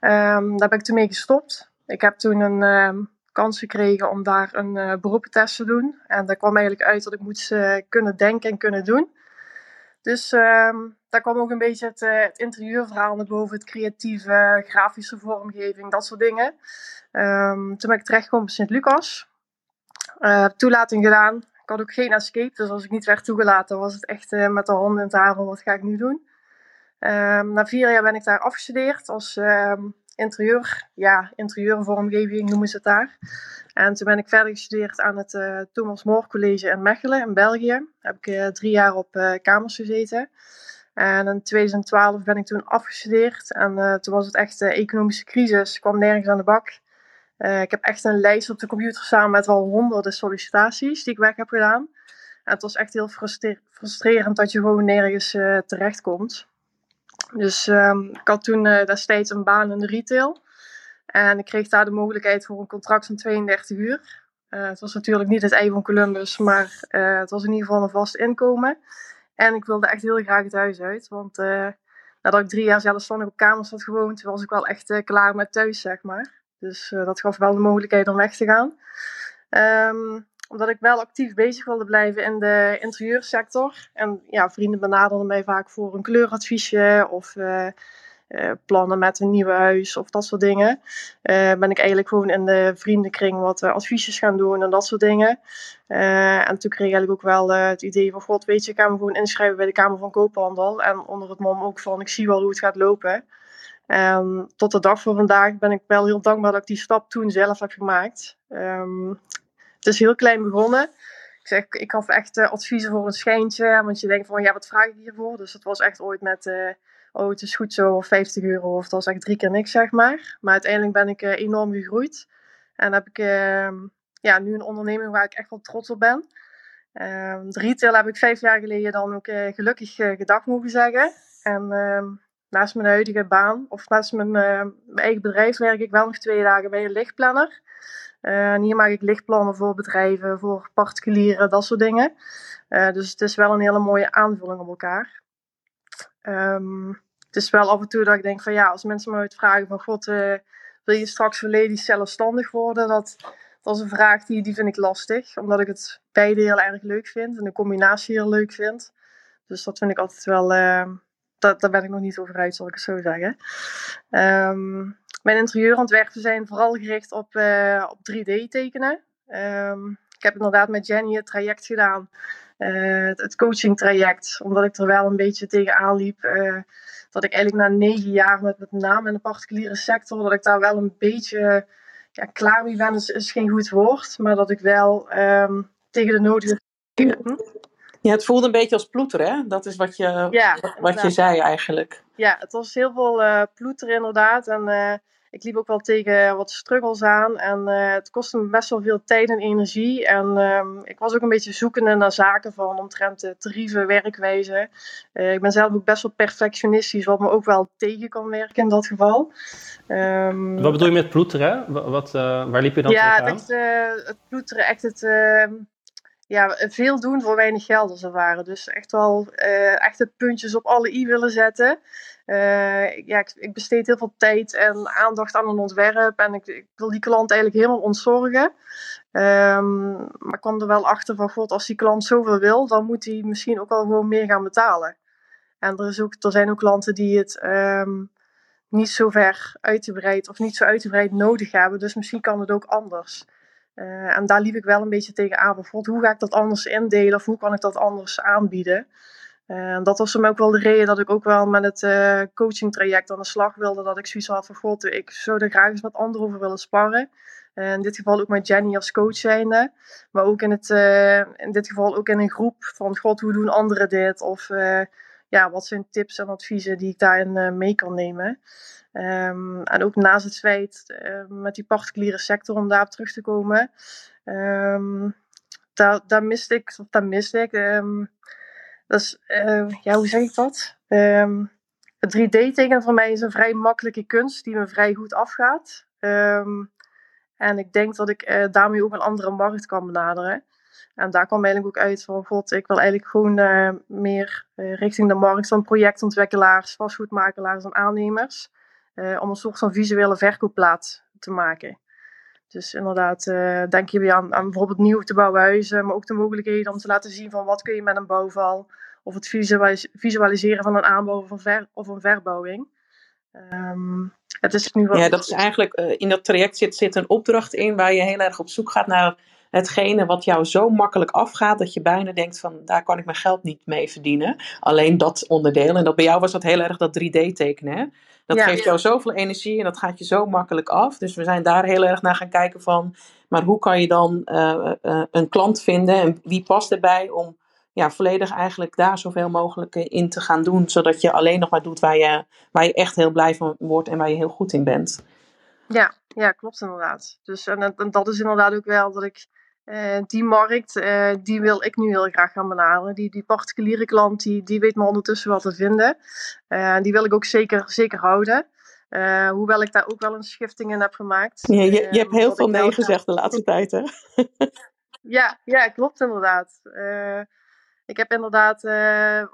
Daar ben ik toen mee gestopt. Ik heb toen een kans gekregen om daar een eh, beroepentest te doen. En daar kwam eigenlijk uit dat ik moest eh, kunnen denken en kunnen doen. Dus ehm, daar kwam ook een beetje het, eh, het interieurverhaal naar boven, het creatieve, grafische vormgeving, dat soort dingen. Ehm, toen ben ik terechtgekomen bij Sint-Lucas. Eh, toelating gedaan. Ik had ook geen escape, dus als ik niet werd toegelaten, was het echt eh, met de handen in het haar wat ga ik nu doen. Ehm, na vier jaar ben ik daar afgestudeerd als interieur, ja, interieurvormgeving noemen ze het daar. En toen ben ik verder gestudeerd aan het eh, Thomas More College in Mechelen in België. Heb ik eh, drie jaar op eh, kamers gezeten. En in 2012 ben ik toen afgestudeerd. En toen was het echt de economische crisis. Ik kwam nergens aan de bak. Ik heb echt een lijst op de computer staan met wel honderden sollicitaties die ik weg heb gedaan. En het was echt heel frustre- frustrerend dat je gewoon nergens eh terechtkomt. Dus ehm, ik had toen eh, destijds een baan in de retail. En ik kreeg daar de mogelijkheid voor een contract van 32 uur. Eh, het was natuurlijk niet het ei van Columbus, maar eh, het was in ieder geval een vast inkomen. En ik wilde echt heel graag het huis uit. Want nadat ik drie jaar zelfstandig op kamers had gewoond, was ik wel echt klaar met thuis, zeg maar. Dus dat gaf wel de mogelijkheid om weg te gaan. Ehm, omdat ik wel actief bezig wilde blijven in de interieursector. En ja, vrienden benaderden mij vaak voor een kleuradviesje of eh, eh, plannen met een nieuw huis of dat soort dingen. Eh, ben ik eigenlijk gewoon in de vriendenkring wat adviesjes gaan doen en dat soort dingen. En toen kreeg ik ook wel het idee van, god weet je, ik ga me gewoon inschrijven bij de Kamer van Koophandel. En onder het mom ook van, ik zie wel hoe het gaat lopen. En tot de dag van vandaag ben ik wel heel dankbaar dat ik die stap toen zelf heb gemaakt. Ehm, het is heel klein begonnen. Ik zeg, ik gaf echt eh, adviezen voor een schijntje. Want je denkt van, ja, wat vraag ik hiervoor? Dus het was echt ooit met, eh, oh, het is goed zo, of 50 euro. Of dat was echt drie keer niks, zeg maar. Maar uiteindelijk ben ik eh, enorm gegroeid. En heb ik ehm, ja, nu een onderneming waar ik echt wel trots op ben. Ehm, de retail heb ik vijf jaar geleden dan ook gelukkig gedag mogen zeggen. En ehm, naast mijn huidige baan, of naast mijn, mijn eigen bedrijf, werk ik wel nog twee dagen bij een lichtplanner. Eh, hier maak ik lichtplannen voor bedrijven, voor particulieren, dat soort dingen. Eh, dus het is wel een hele mooie aanvulling op elkaar. Ehm, het is wel af en toe dat ik denk van ja, als mensen me ooit vragen van god, eh, wil je straks volledig zelfstandig worden? Dat, dat is een vraag die, die vind ik lastig, omdat ik het beide heel erg leuk vind en de combinatie heel leuk vind. Dus dat vind ik altijd wel, dat, daar ben ik nog niet over uit, zal ik het zo zeggen. Ehm, mijn interieurontwerpen zijn vooral gericht op, eh, op 3D tekenen. Ehm, ik heb inderdaad met Jenny het traject gedaan, eh, het, het coaching traject, omdat ik er wel een beetje tegenaan liep. eh, dat ik eigenlijk na negen jaar met met name in de particuliere sector, dat ik daar wel een beetje ja, klaar mee ben, is, is geen goed woord, maar dat ik wel ehm, tegen de nodige... Hm?
Ja, het voelde een beetje als ploeter, hè? Dat is wat je,
Ja,
wat je zei eigenlijk.
Ja, het was heel veel eh ploeter inderdaad. En eh, ik liep ook wel tegen wat struggles aan. En eh, het kostte me best wel veel tijd en energie. En ehm, ik was ook een beetje zoekende naar zaken van omtrent de tarieven, werkwijze. Ik ben zelf ook best wel perfectionistisch, wat me ook wel tegen kan werken in dat geval. Ehm,
Wat bedoel je met ploeteren? Wa- Wat, waar liep je dan
ja,
tegenaan?
het, echt, eh, het ploeteren, echt het, ehm, ja, veel doen voor weinig geld als het ware. Dus echt wel uh, echte puntjes op alle i willen zetten. Uh, ja, ik, ik, besteed heel veel tijd en aandacht aan een ontwerp. En ik, ik wil die klant eigenlijk helemaal ontzorgen. Um, maar ik kwam er wel achter van, god, als die klant zoveel wil, dan moet hij misschien ook wel gewoon meer gaan betalen. En er, is ook, er zijn ook klanten die het um, niet zo ver uitgebreid of niet zo uitgebreid nodig hebben. Dus misschien kan het ook anders. Uh, en daar liep ik wel een beetje tegen aan. Bijvoorbeeld, hoe ga ik dat anders indelen of hoe kan ik dat anders aanbieden? Uh, dat was mij ook wel de reden dat ik ook wel met het uh, coaching traject aan de slag wilde. Dat ik zoiets had van, god, ik zou er graag eens met anderen over willen sparren. In dit geval ook met Jenny als coach zijnde. Maar ook in, het, in dit geval ook in een groep van, god, hoe doen anderen dit? Of ja, wat zijn tips en adviezen die ik daarin mee kan nemen? Um, en ook naast het feit uh, met die particuliere sector, om daarop terug te komen, um, daar, daar miste ik, of daar miste ik, is, uh, ja, hoe zeg ik dat? het 3D-tekenen voor mij is een vrij makkelijke kunst die me vrij goed afgaat. en ik denk dat ik daarmee ook een andere markt kan benaderen. En daar kwam eigenlijk ook uit van, god, ik wil eigenlijk gewoon uh, meer uh, richting de markt van projectontwikkelaars, vastgoedmakelaars en aannemers. Uh, om een soort van visuele verkoopplaats te maken. Dus inderdaad, denk je weer aan, bijvoorbeeld nieuw te bouwen huizen, maar ook de mogelijkheden om te laten zien van wat kun je met een bouwval. Of het visualis visualiseren van een aanbouw of een, of een verbouwing. Um, het is nu
wat... Ja, dat is eigenlijk, in dat traject zit, zit een opdracht in waar je heel erg op zoek gaat naar hetgene wat jou zo makkelijk afgaat dat je bijna denkt van daar kan ik mijn geld niet mee verdienen. Alleen dat onderdeel. En dat bij jou was dat heel erg dat 3D tekenen. Dat geeft jou zoveel energie en dat gaat je zo makkelijk af. Dus we zijn daar heel erg naar gaan kijken van, maar hoe kan je dan uh, uh, een klant vinden en wie past erbij om ja, volledig eigenlijk daar zoveel mogelijk in te gaan doen. Zodat je alleen nog maar doet waar je, waar je echt heel blij van wordt en waar je heel goed in bent.
Ja, ja klopt inderdaad. Dus en, en dat is inderdaad ook wel dat ik uh, die markt, uh, die wil ik nu heel graag gaan benaderen. Die, die particuliere klant, die, die weet me ondertussen wel te vinden. Uh, die wil ik ook zeker, zeker houden. hoewel ik daar ook wel een schifting in heb gemaakt.
Ja, je, je hebt heel veel nee gezegd de laatste tijd, hè?
ja, ja, klopt inderdaad. ik heb inderdaad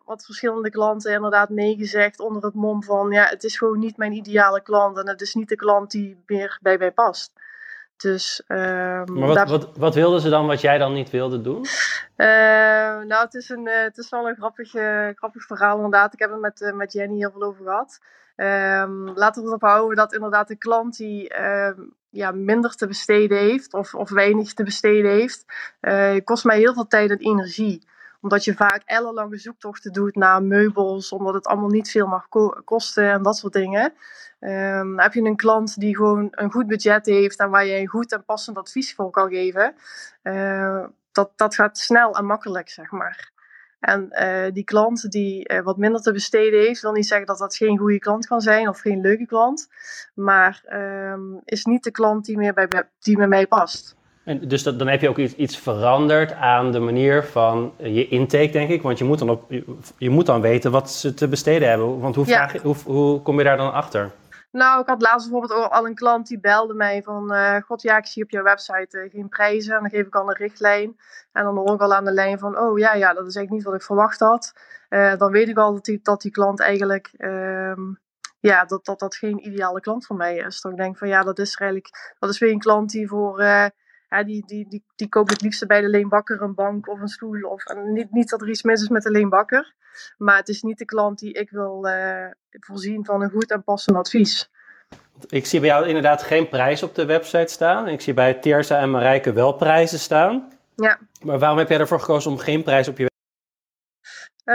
wat verschillende klanten inderdaad nee gezegd onder het mom van... ja, het is gewoon niet mijn ideale klant en het is niet de klant die meer bij mij past. Dus,
um, maar wat, wat, wat wilden ze dan wat jij dan niet wilde doen?
Uh, nou, het is, een, uh, het is wel een grappig, uh, grappig verhaal inderdaad. Ik heb het met, met Jenny heel veel over gehad. Um, laten we erop houden dat inderdaad de klant die ehm, ja, minder te besteden heeft of, of weinig te besteden heeft, kost mij heel veel tijd en energie omdat je vaak ellenlange zoektochten doet naar meubels, omdat het allemaal niet veel mag kosten en dat soort dingen. Um, heb je een klant die gewoon een goed budget heeft en waar je een goed en passend advies voor kan geven, uh, dat, dat gaat snel en makkelijk, zeg maar. En uh, die klant die uh, wat minder te besteden heeft, wil niet zeggen dat dat geen goede klant kan zijn of geen leuke klant, maar um, is niet de klant die, meer bij, die bij mij past.
En dus dat, dan heb je ook iets, iets, veranderd aan de manier van je intake, denk ik. Want je moet dan, op, je, je moet dan weten wat ze te besteden hebben. Want hoe, vraag hoe, hoe kom je daar dan achter?
Nou, ik had laatst bijvoorbeeld al een klant die belde mij van... Uh, God, ja, ik zie op jouw website uh, geen prijzen. En dan geef ik al een richtlijn. En dan hoor ik al aan de lijn van... Oh ja, ja, dat is eigenlijk niet wat ik verwacht had. Uh, dan weet ik al dat die, dat die klant eigenlijk... Ehm, ja, dat, dat dat geen ideale klant voor mij is. Dan denk ik van ja, dat is eigenlijk... Dat is weer een klant die voor ja, die, die, die, die koop het liefst bij de leenbakker een bank of een stoel. Of, niet, niet dat er iets mis is met de leenbakker. Maar het is niet de klant die ik wil uh, voorzien van een goed en passend advies.
Ik zie bij jou inderdaad geen prijs op de website staan. Ik zie bij Teersa en Marijke wel prijzen staan.
Ja.
Maar waarom heb jij ervoor gekozen om geen prijs op je
uh,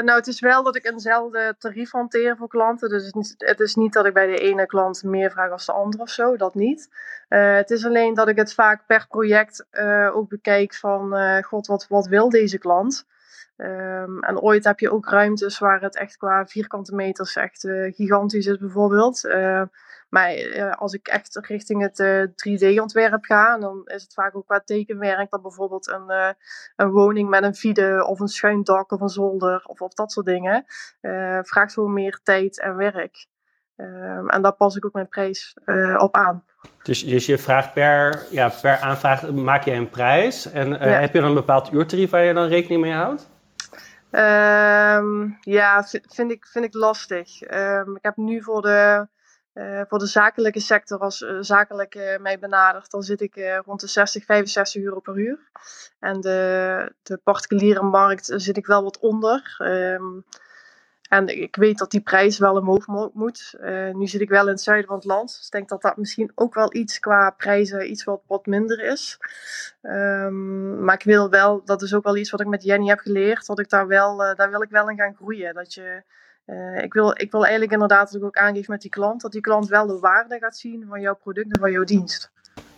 nou, het is wel dat ik eenzelfde tarief hanteer voor klanten. Dus het is, het is niet dat ik bij de ene klant meer vraag als de andere of zo. Dat niet. Uh, het is alleen dat ik het vaak per project uh, ook bekijk van... God, wat, wat wil deze klant? Um, en ooit heb je ook ruimtes waar het echt qua vierkante meters echt gigantisch is bijvoorbeeld. Maar uh, als ik echt richting het uh, eh, 3D-ontwerp ga, dan is het vaak ook qua tekenwerk dat bijvoorbeeld een, uh, een woning met een vide of een schuin dak of een zolder of, of dat soort dingen vraagt gewoon meer tijd en werk. Ehm, en daar pas ik ook mijn prijs eh, op aan.
Dus, dus je vraagt per, ja, per aanvraag, maak je een prijs. En eh,
Ja.
heb je dan een bepaald uurtarief waar je dan rekening mee houdt?
Ehm, ja, vind ik, vind ik lastig. Ehm, ik heb nu voor de, eh, voor de zakelijke sector, als eh, zakelijk eh, mij benadert, dan zit ik rond de 60, 65 euro per uur. En de, de particuliere markt zit ik wel wat onder. Ehm, en ik weet dat die prijs wel omhoog mo- moet. Nu zit ik wel in het zuiden van het land. Dus ik denk dat dat misschien ook wel iets qua prijzen iets wat, wat minder is. Ehm, maar ik wil wel, dat is ook wel iets wat ik met Jenny heb geleerd, dat ik daar wel, daar wil ik wel in gaan groeien. Dat je, eh, ik, wil, ik wil eigenlijk inderdaad dat ik ook aangeef met die klant, dat die klant wel de waarde gaat zien van jouw product en van jouw dienst.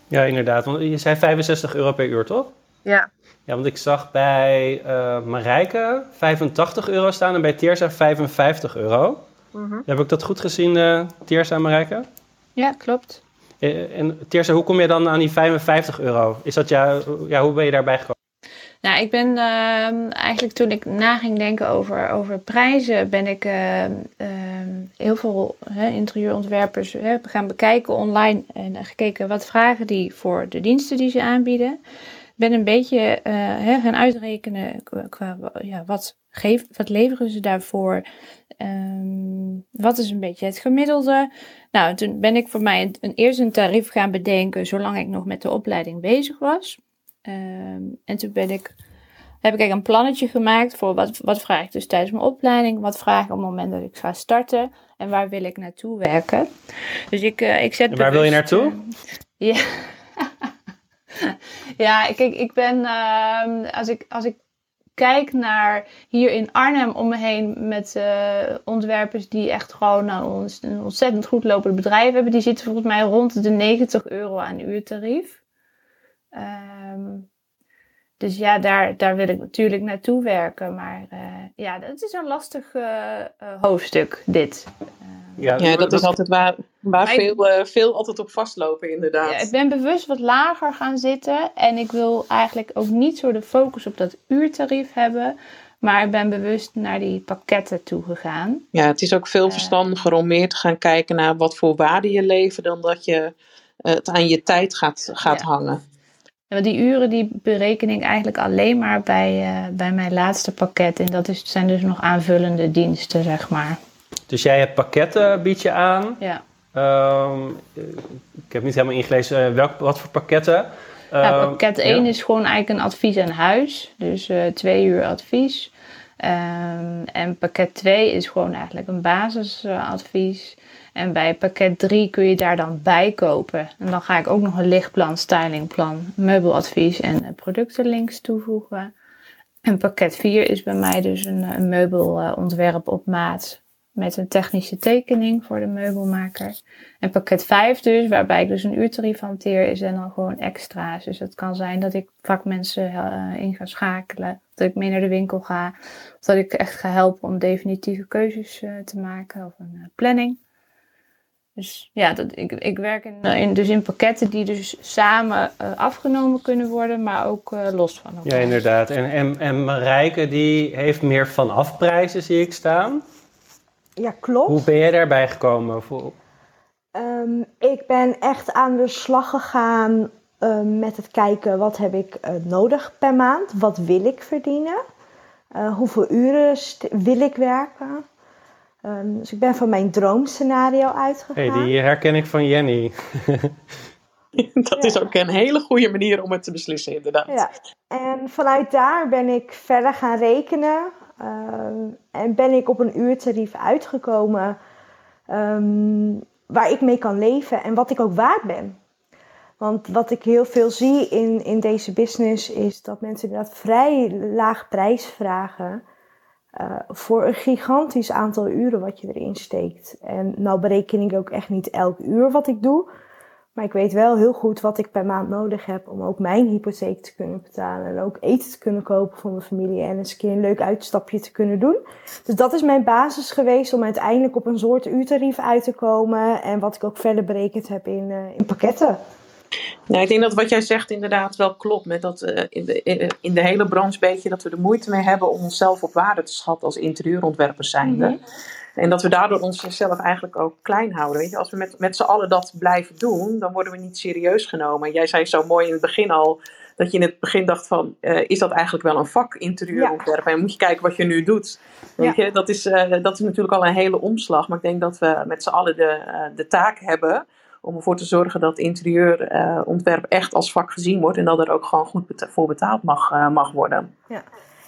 Ja, inderdaad. Want je zei 65 euro per uur, toch?
Ja,
Ja, want ik zag bij eh Marijke 85 euro staan en bij Teersa 55 euro.
mhm.
Heb ik dat goed gezien, eh Teersa en Marijke?
Ja, klopt.
Eh, En Teersa, hoe kom je dan aan die 55 euro? Is dat ja, ja, hoe ben je daarbij gekomen?
Nou, ik ben ehm, eigenlijk toen ik na ging denken over, over prijzen, ben ik ehm, ehm, heel veel interieurontwerpers gaan bekijken online en gekeken wat vragen die voor de diensten die ze aanbieden. Ben een beetje eh, gaan uitrekenen qua, ja, wat, geef, wat leveren ze daarvoor. Wat is een beetje het gemiddelde? Nou, toen ben ik voor mij een, eerst een tarief gaan bedenken zolang ik nog met de opleiding bezig was. Ehm, en toen ben ik, heb ik eigenlijk een plannetje gemaakt voor wat, wat vraag ik dus tijdens mijn opleiding, wat vraag ik op het moment dat ik ga starten en waar wil ik naartoe werken. Dus ik, eh, ik zet
En waar wil je naartoe?
eh, ja. ja, kijk, ik ben, ehm, als, ik, als ik kijk naar hier in Arnhem om me heen met eh, ontwerpers die echt gewoon nou, ons- een ontzettend goed lopend bedrijf hebben, die zitten volgens mij rond de 90 euro aan uurtarief. Ehm, dus ja, daar, daar wil ik natuurlijk naartoe werken. Maar eh, ja, dat is een lastig eh, eh, hoofdstuk, dit.
Ja, dat is altijd waar, waar
ik-
veel, eh, veel altijd op vastlopen, inderdaad.
Ja, ik ben bewust wat lager gaan zitten. En ik wil eigenlijk ook niet zo de focus op dat uurtarief hebben. Maar ik ben bewust naar die pakketten toe gegaan.
Ja, het is ook veel
Ja.
verstandiger om meer te gaan kijken naar wat voor waarde je levert, dan dat je het aan je tijd gaat, gaat
Ja.
hangen.
Want die uren die bereken ik eigenlijk alleen maar bij, eh, bij mijn laatste pakket. En dat is, zijn dus nog aanvullende diensten, zeg maar.
Dus jij hebt pakketten, bied je aan.
Ja.
Ehm, ik heb niet helemaal ingelezen eh, welk, wat voor pakketten. Ehm,
pakket
ja.
1 is gewoon eigenlijk een advies aan huis. Dus eh, twee uur advies. Ehm, en pakket 2 is gewoon eigenlijk een basisadvies. En bij pakket 3 kun je daar dan bij kopen. En dan ga ik ook nog een lichtplan, stylingplan, meubeladvies en eh, productenlinks toevoegen. En pakket 4 is bij mij dus een, eh, een meubelontwerp op maat. Met een technische tekening voor de meubelmaker. En pakket 5 dus, waarbij ik dus een uurtarief hanteer, is en dan gewoon extra's. Dus het kan zijn dat ik vakmensen eh, in ga schakelen. Dat ik mee naar de winkel ga. Of dat ik echt ga helpen om definitieve keuzes te maken. Of een planning. Dus ja, dat, ik, ik werk in, eh, in, dus in pakketten die dus samen eh, afgenomen kunnen worden, maar ook eh, los van elkaar.
Ja, inderdaad. En, en, en Marijke die heeft meer van afprijzen, zie ik staan.
Ja, klopt.
Hoe ben jij daarbij gekomen? Voor-
Ehm, ik ben echt aan de slag gegaan ehm, met het kijken wat heb ik eh, nodig per maand. Wat wil ik verdienen? Eh, hoeveel uren wil ik werken? Ehm, dus ik ben van mijn droomscenario uitgegaan.
Hey, die herken ik van Jenny.
Dat is ook een hele goede manier om het te beslissen, inderdaad.
Ja, en vanuit daar ben ik verder gaan rekenen. ehm, en ben ik op een uurtarief uitgekomen ehm, waar ik mee kan leven en wat ik ook waard ben. Want wat ik heel veel zie in, in deze business is dat mensen inderdaad vrij laag prijs vragen. Eh, voor een gigantisch aantal uren wat je erin steekt. En nou bereken ik ook echt niet elk uur wat ik doe. Maar ik weet wel heel goed wat ik per maand nodig heb om ook mijn hypotheek te kunnen betalen. En ook eten te kunnen kopen voor mijn familie. En eens een keer een leuk uitstapje te kunnen doen. Dus dat is mijn basis geweest om uiteindelijk op een soort uurtarief uit te komen. En wat ik ook verder berekend heb in, eh, in pakketten.
Ja, ik denk dat wat jij zegt inderdaad wel klopt. Met dat uh, in, de, in de hele branche beetje dat we er moeite mee hebben om onszelf op waarde te schatten als interieurontwerpers zijnde. Mm En dat we daardoor onszelf eigenlijk ook klein houden. Weet je? Als we met, met z'n allen dat blijven doen, dan worden we niet serieus genomen. Jij zei zo mooi in het begin al, dat je in het begin dacht van, uh, is dat eigenlijk wel een vak interieurontwerpen? Ja. En moet je kijken wat je nu doet. Weet ja. je? Dat, is, uh, dat is natuurlijk al een hele omslag. Maar ik denk dat we met z'n allen de, de taak hebben om ervoor te zorgen dat interieurontwerp uh, echt als vak gezien wordt en dat er ook gewoon goed voor betaald mag, uh, mag worden.
Ja.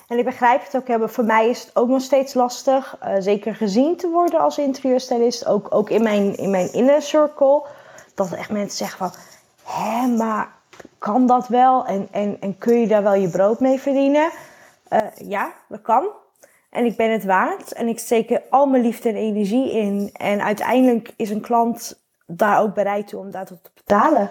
En ik begrijp het ook, hebben. voor mij is het ook nog steeds lastig, uh, zeker gezien te worden als interieurstylist, ook, ook in, mijn, in mijn inner circle, dat echt mensen zeggen van, hé, maar kan dat wel en, en, en kun je daar wel je brood mee verdienen? ja, dat kan. En ik ben het waard en ik steek er al mijn liefde en energie in. En uiteindelijk is een klant daar ook bereid toe om dat te betalen.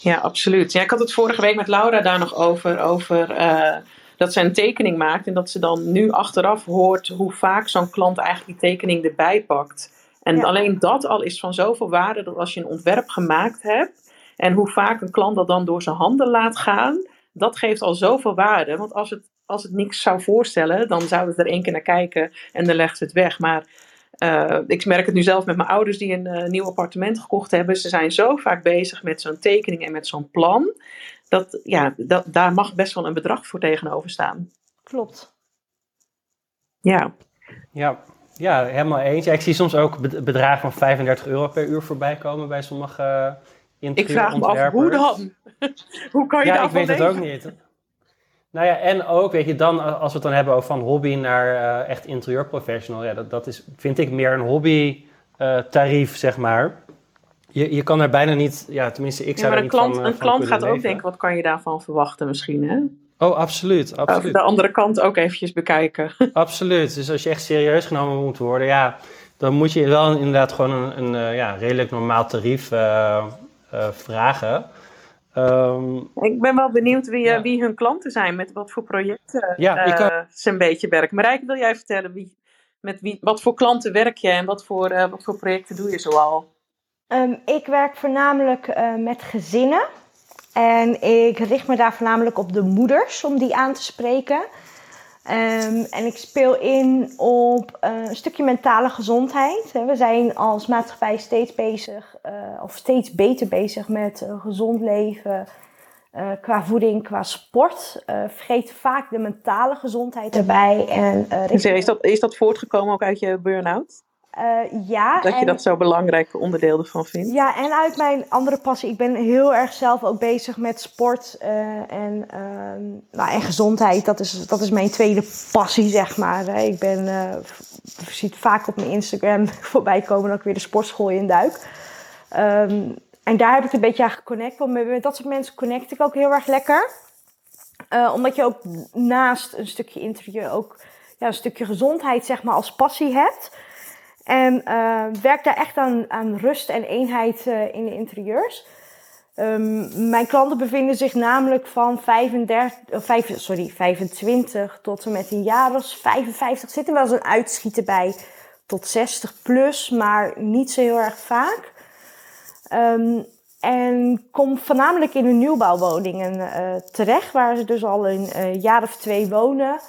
Ja, absoluut. Ja, ik had het vorige week met Laura daar nog over. over uh, dat ze een tekening maakt en dat ze dan nu achteraf hoort hoe vaak zo'n klant eigenlijk die tekening erbij pakt. En ja. alleen dat al is van zoveel waarde dat als je een ontwerp gemaakt hebt en hoe vaak een klant dat dan door zijn handen laat gaan, dat geeft al zoveel waarde. Want als het, als het niks zou voorstellen, dan zou het er één keer naar kijken en dan legt het weg. Maar uh, ik merk het nu zelf met mijn ouders die een uh, nieuw appartement gekocht hebben. Ze zijn zo vaak bezig met zo'n tekening en met zo'n plan. Dat, ja, dat, daar mag best wel een bedrag voor tegenover staan.
Klopt.
Ja.
Ja, ja helemaal eens. Ja, ik zie soms ook bedragen van 35 euro per uur voorbij komen bij sommige uh,
Ik vraag me af, hoe dan? hoe kan je
ja,
daar
ik weet het ook niet. Nou ja, en ook, weet je, dan als we het dan hebben over van hobby naar uh, echt interieurprofessional, ja, dat, dat is, vind ik meer een hobby uh, tarief, zeg maar. Je, je kan er bijna niet, ja, tenminste, ik
ja,
zou
maar
er
een
niet
klant,
van,
Een klant gaat
leven.
ook denken, wat kan je daarvan verwachten misschien, hè?
Oh, absoluut, absoluut.
De andere kant ook eventjes bekijken.
absoluut, dus als je echt serieus genomen moet worden, ja, dan moet je wel inderdaad gewoon een, een ja, redelijk normaal tarief vragen. Um,
ik ben wel benieuwd wie, ja. wie hun klanten zijn, met wat voor projecten
ja,
uh,
kan...
ze een beetje werken. Marijke, wil jij vertellen wie, met wie, wat voor klanten werk je en wat voor, uh, wat voor projecten doe je zoal?
Um, ik werk voornamelijk uh, met gezinnen en ik richt me daar voornamelijk op de moeders om die aan te spreken. Um, en ik speel in op uh, een stukje mentale gezondheid. We zijn als maatschappij steeds bezig, uh, of steeds beter bezig met uh, gezond leven. qua voeding, qua sport. vergeet vaak de mentale gezondheid erbij. En,
is, dat, is dat voortgekomen ook uit je burn-out?
Ja.
Dat je dat zo'n belangrijk onderdeel ervan vindt?
Ja, en uit mijn andere passie. Ik ben heel erg zelf ook bezig met sport en, nou, en gezondheid. Dat is, dat is mijn tweede passie, zeg maar. Ik ben, je ziet vaak op mijn Instagram voorbij komen dat ik weer de sportschool in duik. Um, en daar heb ik een beetje aan geconnect. Want met dat soort mensen connect ik ook heel erg lekker. Omdat je ook naast een stukje interieur ook ja, een stukje gezondheid zeg maar als passie hebt. En uh, werk daar echt aan, aan rust en eenheid uh, in de interieurs. Um, mijn klanten bevinden zich namelijk van 35, of 5, sorry, 25 tot en met een jaar of 55. Zit er wel eens een uitschieter bij tot 60 plus, maar niet zo heel erg vaak. Um, en kom voornamelijk in de nieuwbouwwoningen terecht, waar ze dus al een jaar of twee wonen.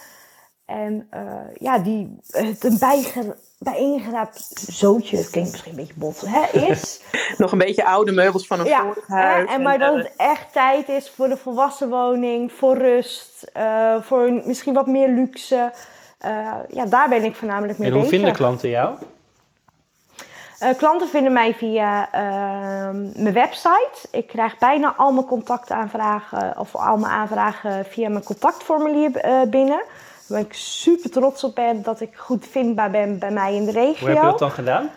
En ja, die het een bijge, bijeengeraapt zootje, het klinkt misschien een beetje bot, hè, is.
Nog een beetje oude meubels van een
ja,
vorig huis.
En, en maar dat het echt tijd is voor de volwassen woning, voor rust, uh, voor misschien wat meer luxe. Uh, ja, daar ben ik voornamelijk mee
en hoe
bezig.
vinden klanten jou?
Uh, klanten vinden mij via mijn website. Ik krijg bijna al mijn contactaanvragen of al mijn aanvragen via mijn contactformulier binnen. Waar ik super trots op ben dat ik goed vindbaar ben bij mij in de regio.
Hoe heb je dat dan gedaan?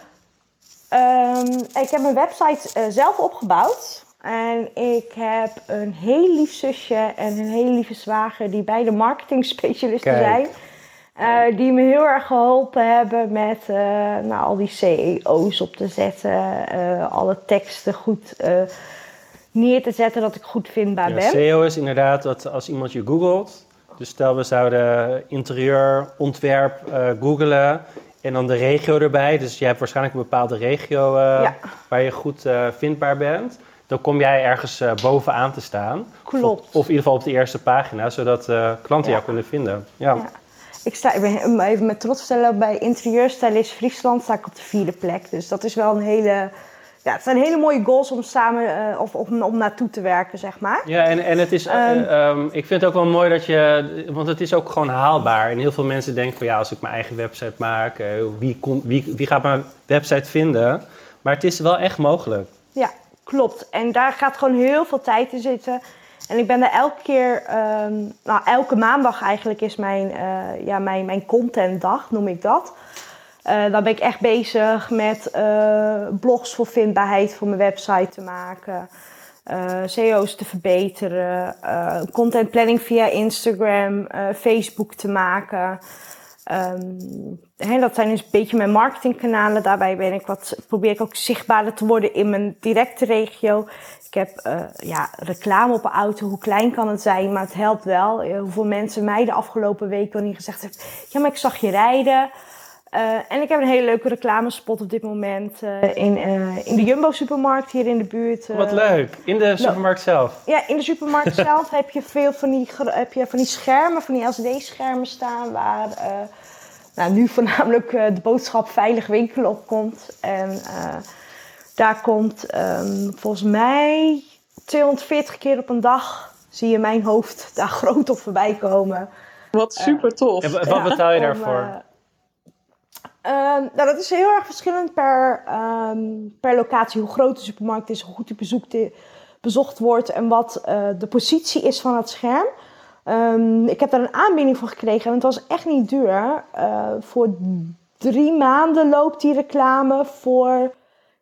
Um, ik heb mijn website uh, zelf opgebouwd. En ik heb een heel lief zusje en een hele lieve zwager die beide marketing specialisten
Kijk.
zijn. Uh, die me heel erg geholpen hebben met uh, nou, al die CEO's op te zetten. alle teksten goed neer te zetten dat ik goed vindbaar
ja,
ben.
SEO is inderdaad dat als iemand je googelt, dus stel we zouden interieur, ontwerp uh, googelen en dan de regio erbij. Dus je hebt waarschijnlijk een bepaalde regio uh,
ja.
waar je goed uh, vindbaar bent. dan kom jij ergens eh, bovenaan te staan.
Klopt.
Of, of in ieder geval op de eerste pagina, zodat eh, klanten
Ja.
jou kunnen vinden. Ja.
Ja. Ik sta, ik ben even met trots te stellen, bij interieurstylist Friesland sta ik op de vierde plek. Dus dat is wel een hele, ja, het zijn hele mooie goals om samen, eh, of om, om naartoe te werken, zeg maar.
Ja, en, en het is, eh,
Ehm.
ehm, ik vind het ook wel mooi dat je, want het is ook gewoon haalbaar. En heel veel mensen denken van ja, als ik mijn eigen website maak, eh, wie, komt, wie, wie gaat mijn website vinden? Maar het is wel echt mogelijk.
Ja, klopt. En daar gaat gewoon heel veel tijd in zitten. En ik ben er elke keer, ehm, nou elke maandag eigenlijk is mijn, eh, ja, mijn, mijn contentdag, noem ik dat. Eh, dan ben ik echt bezig met eh, blogs voor vindbaarheid voor mijn website te maken. eh CEO's te verbeteren. content planning via Instagram, Facebook te maken. Ehm, dat zijn dus een beetje mijn marketingkanalen. Daarbij ben ik wat, probeer ik ook zichtbaarder te worden in mijn directe regio. Ik heb ja, reclame op een auto. Hoe klein kan het zijn? Maar het helpt wel. Hoeveel mensen mij de afgelopen week al niet gezegd hebben... Ja, maar ik zag je rijden. Eh, en ik heb een hele leuke reclamespot op dit moment eh, in, eh, in de Jumbo-supermarkt hier in de buurt. eh.
Wat leuk. In de supermarkt zelf.
Ja, in de supermarkt zelf heb je veel van die, heb je van die schermen, van die LCD-schermen staan, waar eh, nou, nu voornamelijk eh, de boodschap veilig winkelen op komt. En eh, daar komt ehm, volgens mij 240 keer op een dag zie je mijn hoofd daar groot op voorbij komen.
Wat super tof.
En wa- wat betaal je
Om,
daarvoor?
Eh, ehm, nou, dat is heel erg verschillend per, ehm, per locatie. Hoe groot de supermarkt is, hoe goed die i- bezocht wordt en wat eh, de positie is van het scherm. Ehm, ik heb daar een aanbieding voor gekregen en het was echt niet duur. Eh, voor drie maanden loopt die reclame voor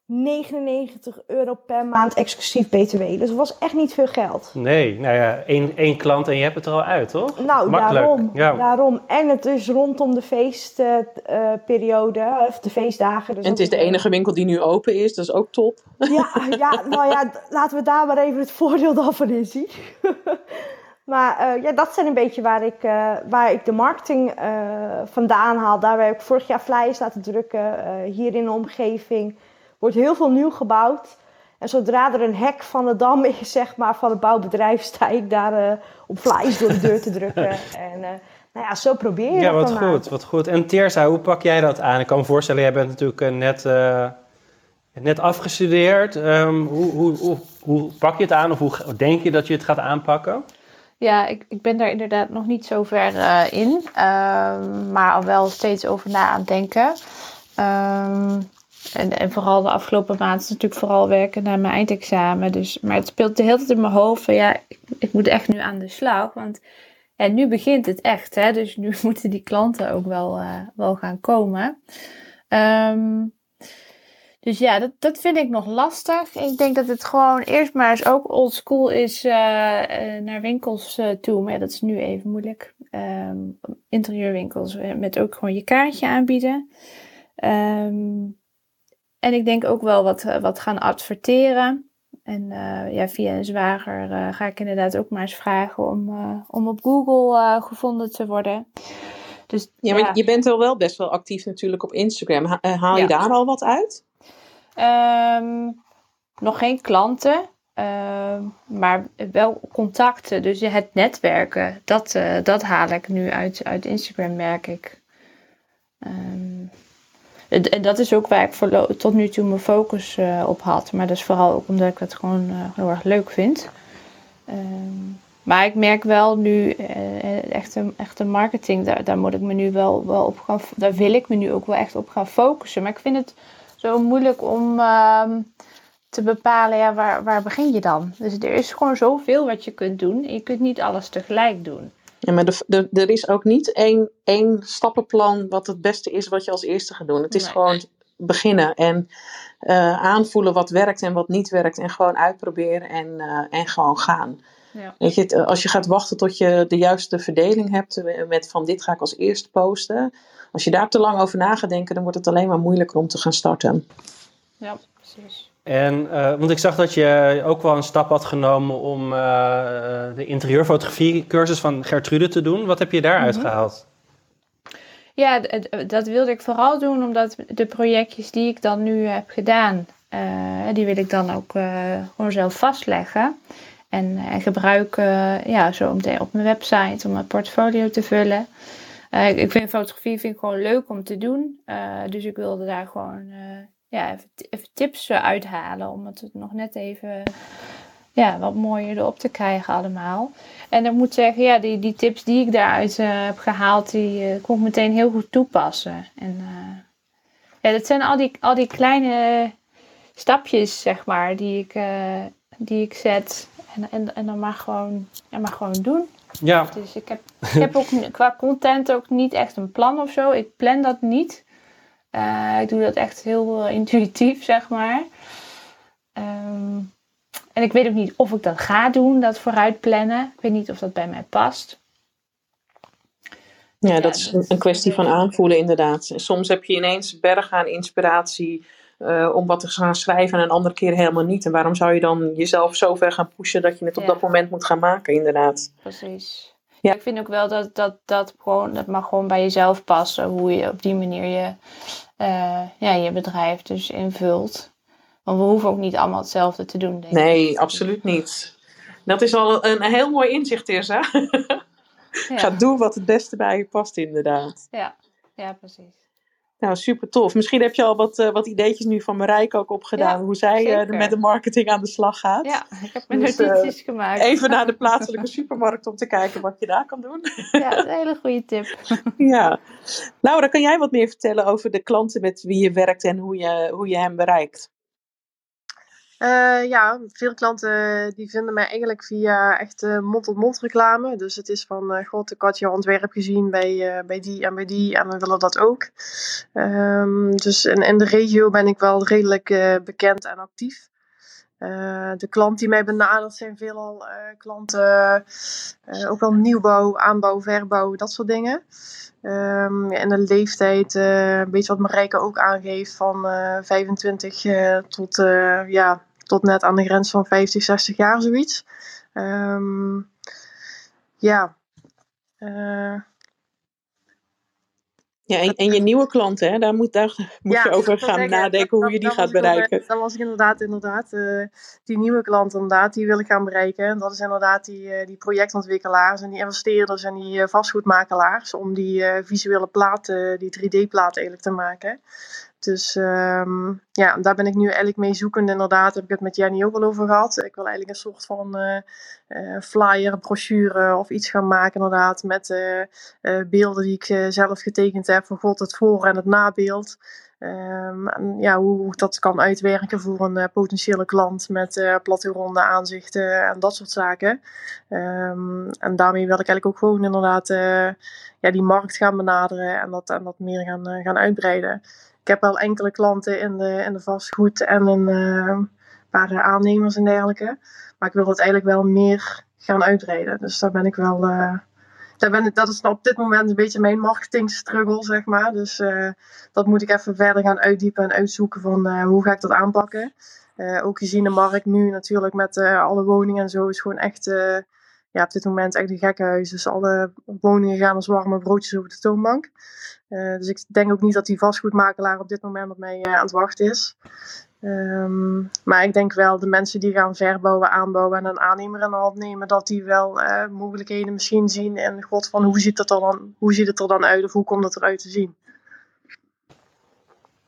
99 euro per maand exclusief BTW. Dus het was echt niet veel geld.
Nee, nou ja, één, één klant en je hebt het er al uit, toch?
Nou,
Makkelijk,
daarom,
ja.
daarom. En het is rondom de feestperiode, of de feestdagen. Dus
En het is de
dat
enige winkel die nu open is, dat is ook top.
Ja, ja, nou ja, laten we daar maar even het voordeel dan van in zien. maar eh, ja, dat zijn een beetje waar ik, eh, waar ik de marketing eh, vandaan haal. Daar heb ik vorig jaar flyers laten drukken. eh, hier in de omgeving wordt heel veel nieuw gebouwd. En zodra er een hek van de dam is, zeg maar, van het bouwbedrijf, sta ik daar eh, op flyers door de deur te drukken. En eh, nou ja, zo probeer je
Ja,
dat
wat goed, wat goed. En Teersa, hoe pak jij dat aan? Ik kan me voorstellen, jij bent natuurlijk eh, net, eh, net afgestudeerd. Ehm, hoe, hoe, hoe, hoe pak je het aan of hoe denk je dat je het gaat aanpakken?
Ja, ik, ik ben daar inderdaad nog niet zo ver eh, in. Ehm, maar al wel steeds over na aan het denken. Ehm, en, en vooral de afgelopen maand is natuurlijk vooral werken naar mijn eindexamen. Dus, maar het speelt de hele tijd in mijn hoofd van ja, ik, ik moet echt nu aan de slag. Want en nu begint het echt. Hè? Dus nu moeten die klanten ook wel, eh, wel gaan komen. Ehm, dus ja, dat, dat vind ik nog lastig. Ik denk dat het gewoon eerst maar eens ook old school is eh, eh, naar winkels toe. Maar dat is nu even moeilijk. Ehm, interieurwinkels met ook gewoon je kaartje aanbieden. Ehm, en ik denk ook wel wat, eh, wat gaan adverteren. En eh, ja, via een zwager eh, ga ik inderdaad ook maar eens vragen om, om op Google gevonden te worden. Dus
Ja, maar je bent wel, wel best wel actief natuurlijk op Instagram. Ha- Haal je
Ja.
daar al wat uit?
Ehm, nog geen klanten, ehm, maar wel contacten. Dus het netwerken, dat, dat haal ik nu uit, uit Instagram, merk ik. Ehm, en dat is ook waar ik voorlo- tot nu toe mijn focus eh, op had. Maar dat is vooral ook omdat ik het gewoon eh, heel erg leuk vind. Ehm, maar ik merk wel nu, eh, echte, echte marketing, daar, daar moet ik me nu wel, wel op gaan, daar wil ik me nu ook wel echt op gaan focussen. Maar ik vind het zo moeilijk om ehm, te bepalen, ja, waar, waar begin je dan? Dus er is gewoon zoveel wat je kunt doen. Je kunt niet alles tegelijk doen.
Ja, maar de, de, er is ook niet één, één stappenplan wat het beste is wat je als eerste gaat doen. Het is
Nee.
gewoon beginnen en eh, aanvoelen wat werkt en wat niet werkt. En gewoon uitproberen en, eh, en gewoon gaan.
Ja.
Weet je, eh, als je gaat wachten tot je de juiste verdeling hebt met van dit ga ik als eerste posten. Als je daar te lang over na gaat denken, dan wordt het alleen maar moeilijker om te gaan starten.
Ja, precies.
En, eh, want ik zag dat je ook wel een stap had genomen om eh, eh, de interieurfotografie cursus van Gertrude te doen. Wat heb je daaruit
Mhm.
gehaald?
Ja, dat wilde ik vooral doen omdat de projectjes die ik dan nu heb gedaan, die wil ik dan ook gewoon zelf vastleggen. En, en gebruiken ja, zo meteen op mijn website om mijn portfolio te vullen. Ik, ik, vind fotografie vind ik gewoon leuk om te doen. dus ik wilde daar gewoon ja, even, even tips uithalen. Om het nog net even ja, wat mooier erop te krijgen allemaal. En ik moet zeggen, ja, die, die tips die ik daaruit uh, heb gehaald, die uh, kon ik meteen heel goed toepassen. En uh, ja, dat zijn al die, al die kleine stapjes, zeg maar, die ik, die ik zet. En, en, en dan maar gewoon, ja, maar gewoon doen.
Ja.
Dus ik heb, ik heb ook qua content ook niet echt een plan of zo. Ik plan dat niet. Ik doe dat echt heel intuïtief, zeg maar. Um, en ik weet ook niet of ik dat ga doen, dat vooruit plannen. Ik weet niet of dat bij mij past.
Ja, dat is een kwestie van aanvoelen inderdaad. Soms heb je ineens berg aan inspiratie uh, om wat te gaan schrijven en een andere keer helemaal niet. En waarom zou je dan jezelf zo ver gaan pushen dat je het op dat moment moet gaan maken inderdaad.
Precies. Ja. Ik vind ook wel dat dat, dat, gewoon, dat mag gewoon bij jezelf passen. Hoe je op die manier je, uh, ja, je bedrijf dus invult. Want we hoeven ook niet allemaal hetzelfde te doen, denk
nee, ik. absoluut niet. Dat is al een, heel mooi inzicht, Tirza. ja. Ga doen wat het beste bij je past, inderdaad.
Ja, ja precies.
Nou, super tof. Misschien heb je al wat, uh, wat ideetjes nu van Marijke ook opgedaan. hoe zij uh, met de marketing aan de slag gaat.
Ja, ik heb mijn dus, notities uh, gemaakt.
Even naar de plaatselijke supermarkt om te kijken wat je daar kan doen.
Ja, dat is een hele goede tip.
ja. Laura, kan jij wat meer vertellen over de klanten met wie je werkt en hoe je, hoe je hem bereikt?
Uh, ja, veel klanten die vinden mij eigenlijk via echt uh, mond-tot-mond reclame. Dus het is van, uh, god, ik had je ontwerp gezien bij, bij die en bij die en we willen dat ook. Um, dus in, in de regio ben ik wel redelijk bekend en actief. De klant die mij benadert zijn veelal klanten, ook wel nieuwbouw, aanbouw, verbouw, dat soort dingen. Um, ja, en de leeftijd, een beetje wat Marijke ook aangeeft, van 25 tot ja, tot net aan de grens van 50, 60 jaar, zoiets. Um, ja.
Ja, en, en, je nieuwe klanten, hè, daar moet, daar moet je over gaan nadenken hoe je die gaat bereiken.
Dan was ik inderdaad, inderdaad uh, die nieuwe klanten inderdaad, die wil ik gaan bereiken. En dat is inderdaad die, uh, die projectontwikkelaars en die investeerders en die vastgoedmakelaars. Om die visuele platen, die 3D-platen eigenlijk te maken. Dus um, ja, daar ben ik nu eigenlijk mee zoekend. Inderdaad, heb ik het met Jenny ook al over gehad. Ik wil eigenlijk een soort van uh, uh, flyer, brochure of iets gaan maken, inderdaad. Met uh, beelden die ik zelf getekend heb. Van God, het voor- en het nabeeld. Um, en ja, hoe, hoe dat kan uitwerken voor een potentiële klant met uh, plattegronden, aanzichten en dat soort zaken. Um, en daarmee wil ik eigenlijk ook gewoon inderdaad ja, die markt gaan benaderen en dat, en dat meer gaan, gaan uitbreiden ik heb wel enkele klanten in de, in de vastgoed en een uh, paar aannemers en dergelijke. Maar ik wil het eigenlijk wel meer gaan uitbreiden. Dus daar ben ik wel. Uh, daar ben ik, dat is op dit moment een beetje mijn marketing struggle, zeg maar. Dus uh, dat moet ik even verder gaan uitdiepen en uitzoeken van hoe ga ik dat aanpakken. ook gezien de markt nu natuurlijk met alle woningen en zo is gewoon echt ja, op dit moment echt een gekkenhuis. Dus alle woningen gaan als warme broodjes over de toonbank. Uh, dus ik denk ook niet dat die vastgoedmakelaar op dit moment op mij uh, aan het wachten is. Um, maar ik denk wel de mensen die gaan verbouwen, aanbouwen en een aannemer de hand nemen, dat die wel uh, mogelijkheden misschien zien. En god van hoe ziet, er dan, hoe ziet het er dan uit of hoe komt het eruit te zien?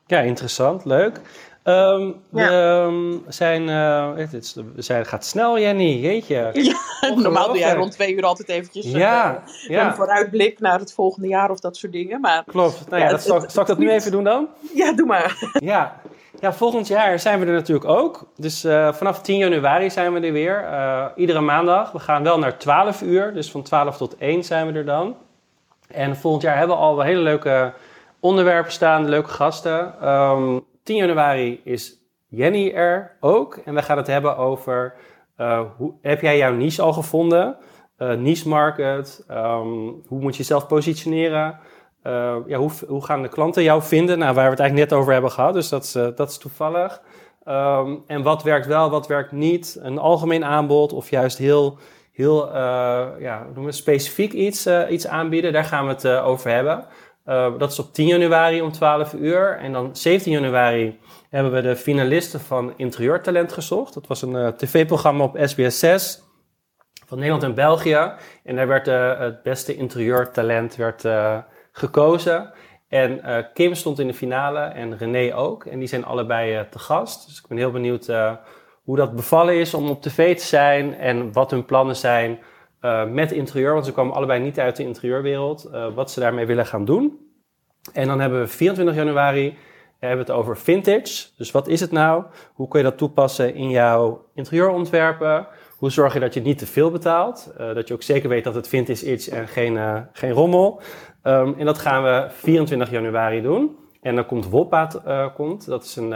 Ja, interessant, leuk. Um, ja. we zijn, uh, het, zijn, gaat snel, Jenny, jeetje.
Ja, normaal doe jij rond twee uur altijd eventjes
ja,
ja. een vooruitblik naar het volgende jaar of dat soort dingen. Maar,
Klopt, nou ja, dat, zal, zal, ik dat nu even doen dan?
Ja, doe maar.
Ja, ja volgend jaar zijn we er natuurlijk ook. Dus uh, vanaf 10 januari zijn we er weer. iedere maandag. We gaan wel naar 12 uur, dus van 12 tot 1 zijn we er dan. En volgend jaar hebben we al hele leuke onderwerpen staan, leuke gasten. Um, 10 januari is Jenny er ook. En we gaan het hebben over, uh, hoe, heb jij jouw niche al gevonden? Uh, niche market, um, hoe moet je jezelf positioneren? Uh, ja, hoe, hoe, gaan de klanten jou vinden? Nou, waar we het eigenlijk net over hebben gehad, dus dat is, dat is toevallig. Um, en wat werkt wel, wat werkt niet? Een algemeen aanbod of juist heel, heel ja, noemen we specifiek iets, iets aanbieden? Daar gaan we het over hebben. Uh, dat is op 10 januari om 12 uur. En dan 17 januari hebben we de finalisten van Interieurtalent gezocht. Dat was een uh, tv-programma op SBS 6 van Nederland en België. En daar werd uh, het beste interieurtalent werd, gekozen. En Kim stond in de finale en René ook. En die zijn allebei te gast. Dus ik ben heel benieuwd hoe dat bevallen is om op tv te zijn en wat hun plannen zijn met interieur. Want ze komen allebei niet uit de interieurwereld. Uh, wat ze daarmee willen gaan doen. En dan hebben we 24 januari hebben we het over vintage. Dus wat is het nou? Hoe kun je dat toepassen in jouw interieurontwerpen? Hoe zorg je dat je niet te veel betaalt? Dat je ook zeker weet dat het vintage is en geen, geen rommel. Um, en dat gaan we 24 januari doen. En dan komt Wolpaat komt. Dat is een,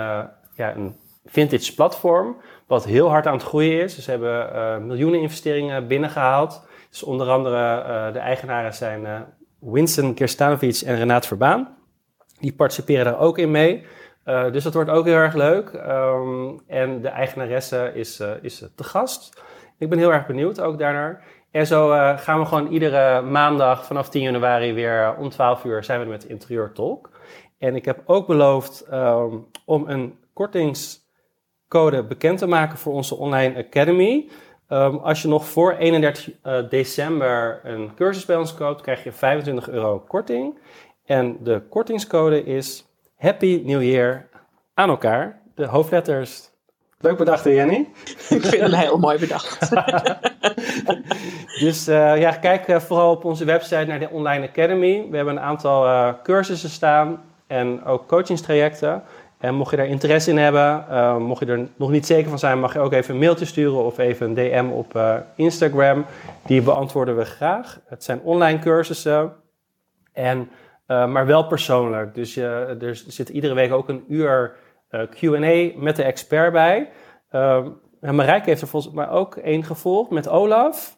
ja, een vintage platform, wat heel hard aan het groeien is. Dus ze hebben uh, miljoenen investeringen binnengehaald. Dus onder andere uh, de eigenaren zijn uh, Winston Kirstanovic en Renaat Verbaan. Die participeren daar ook in mee. dus dat wordt ook heel erg leuk. Um, en de eigenaresse is, is te gast. Ik ben heel erg benieuwd ook daarnaar. En zo gaan we gewoon iedere maandag vanaf 10 januari weer om 12 uur zijn we met Interieur Talk. En ik heb ook beloofd um, om een kortings code bekend te maken voor onze online academy. Um, als je nog voor 31 uh, eh, december een cursus bij ons koopt, krijg je 25 euro korting. En de kortingscode is Happy New Year aan elkaar. De hoofdletters. Leuk bedacht, Jenny.
Ik vind het heel mooi bedacht.
dus uh, ja, kijk uh, vooral op onze website naar de Online Academy. We hebben een aantal cursussen staan en ook coachingstrajecten. En mocht je daar interesse in hebben, uh, mocht je er nog niet zeker van zijn, mag je ook even een mailtje sturen of even een DM op uh, Instagram. Die beantwoorden we graag. Het zijn online cursussen, en, maar wel persoonlijk. Dus er zit iedere week ook een uur QA met de expert bij. En Marijke heeft er volgens mij ook één gevolgd met Olaf.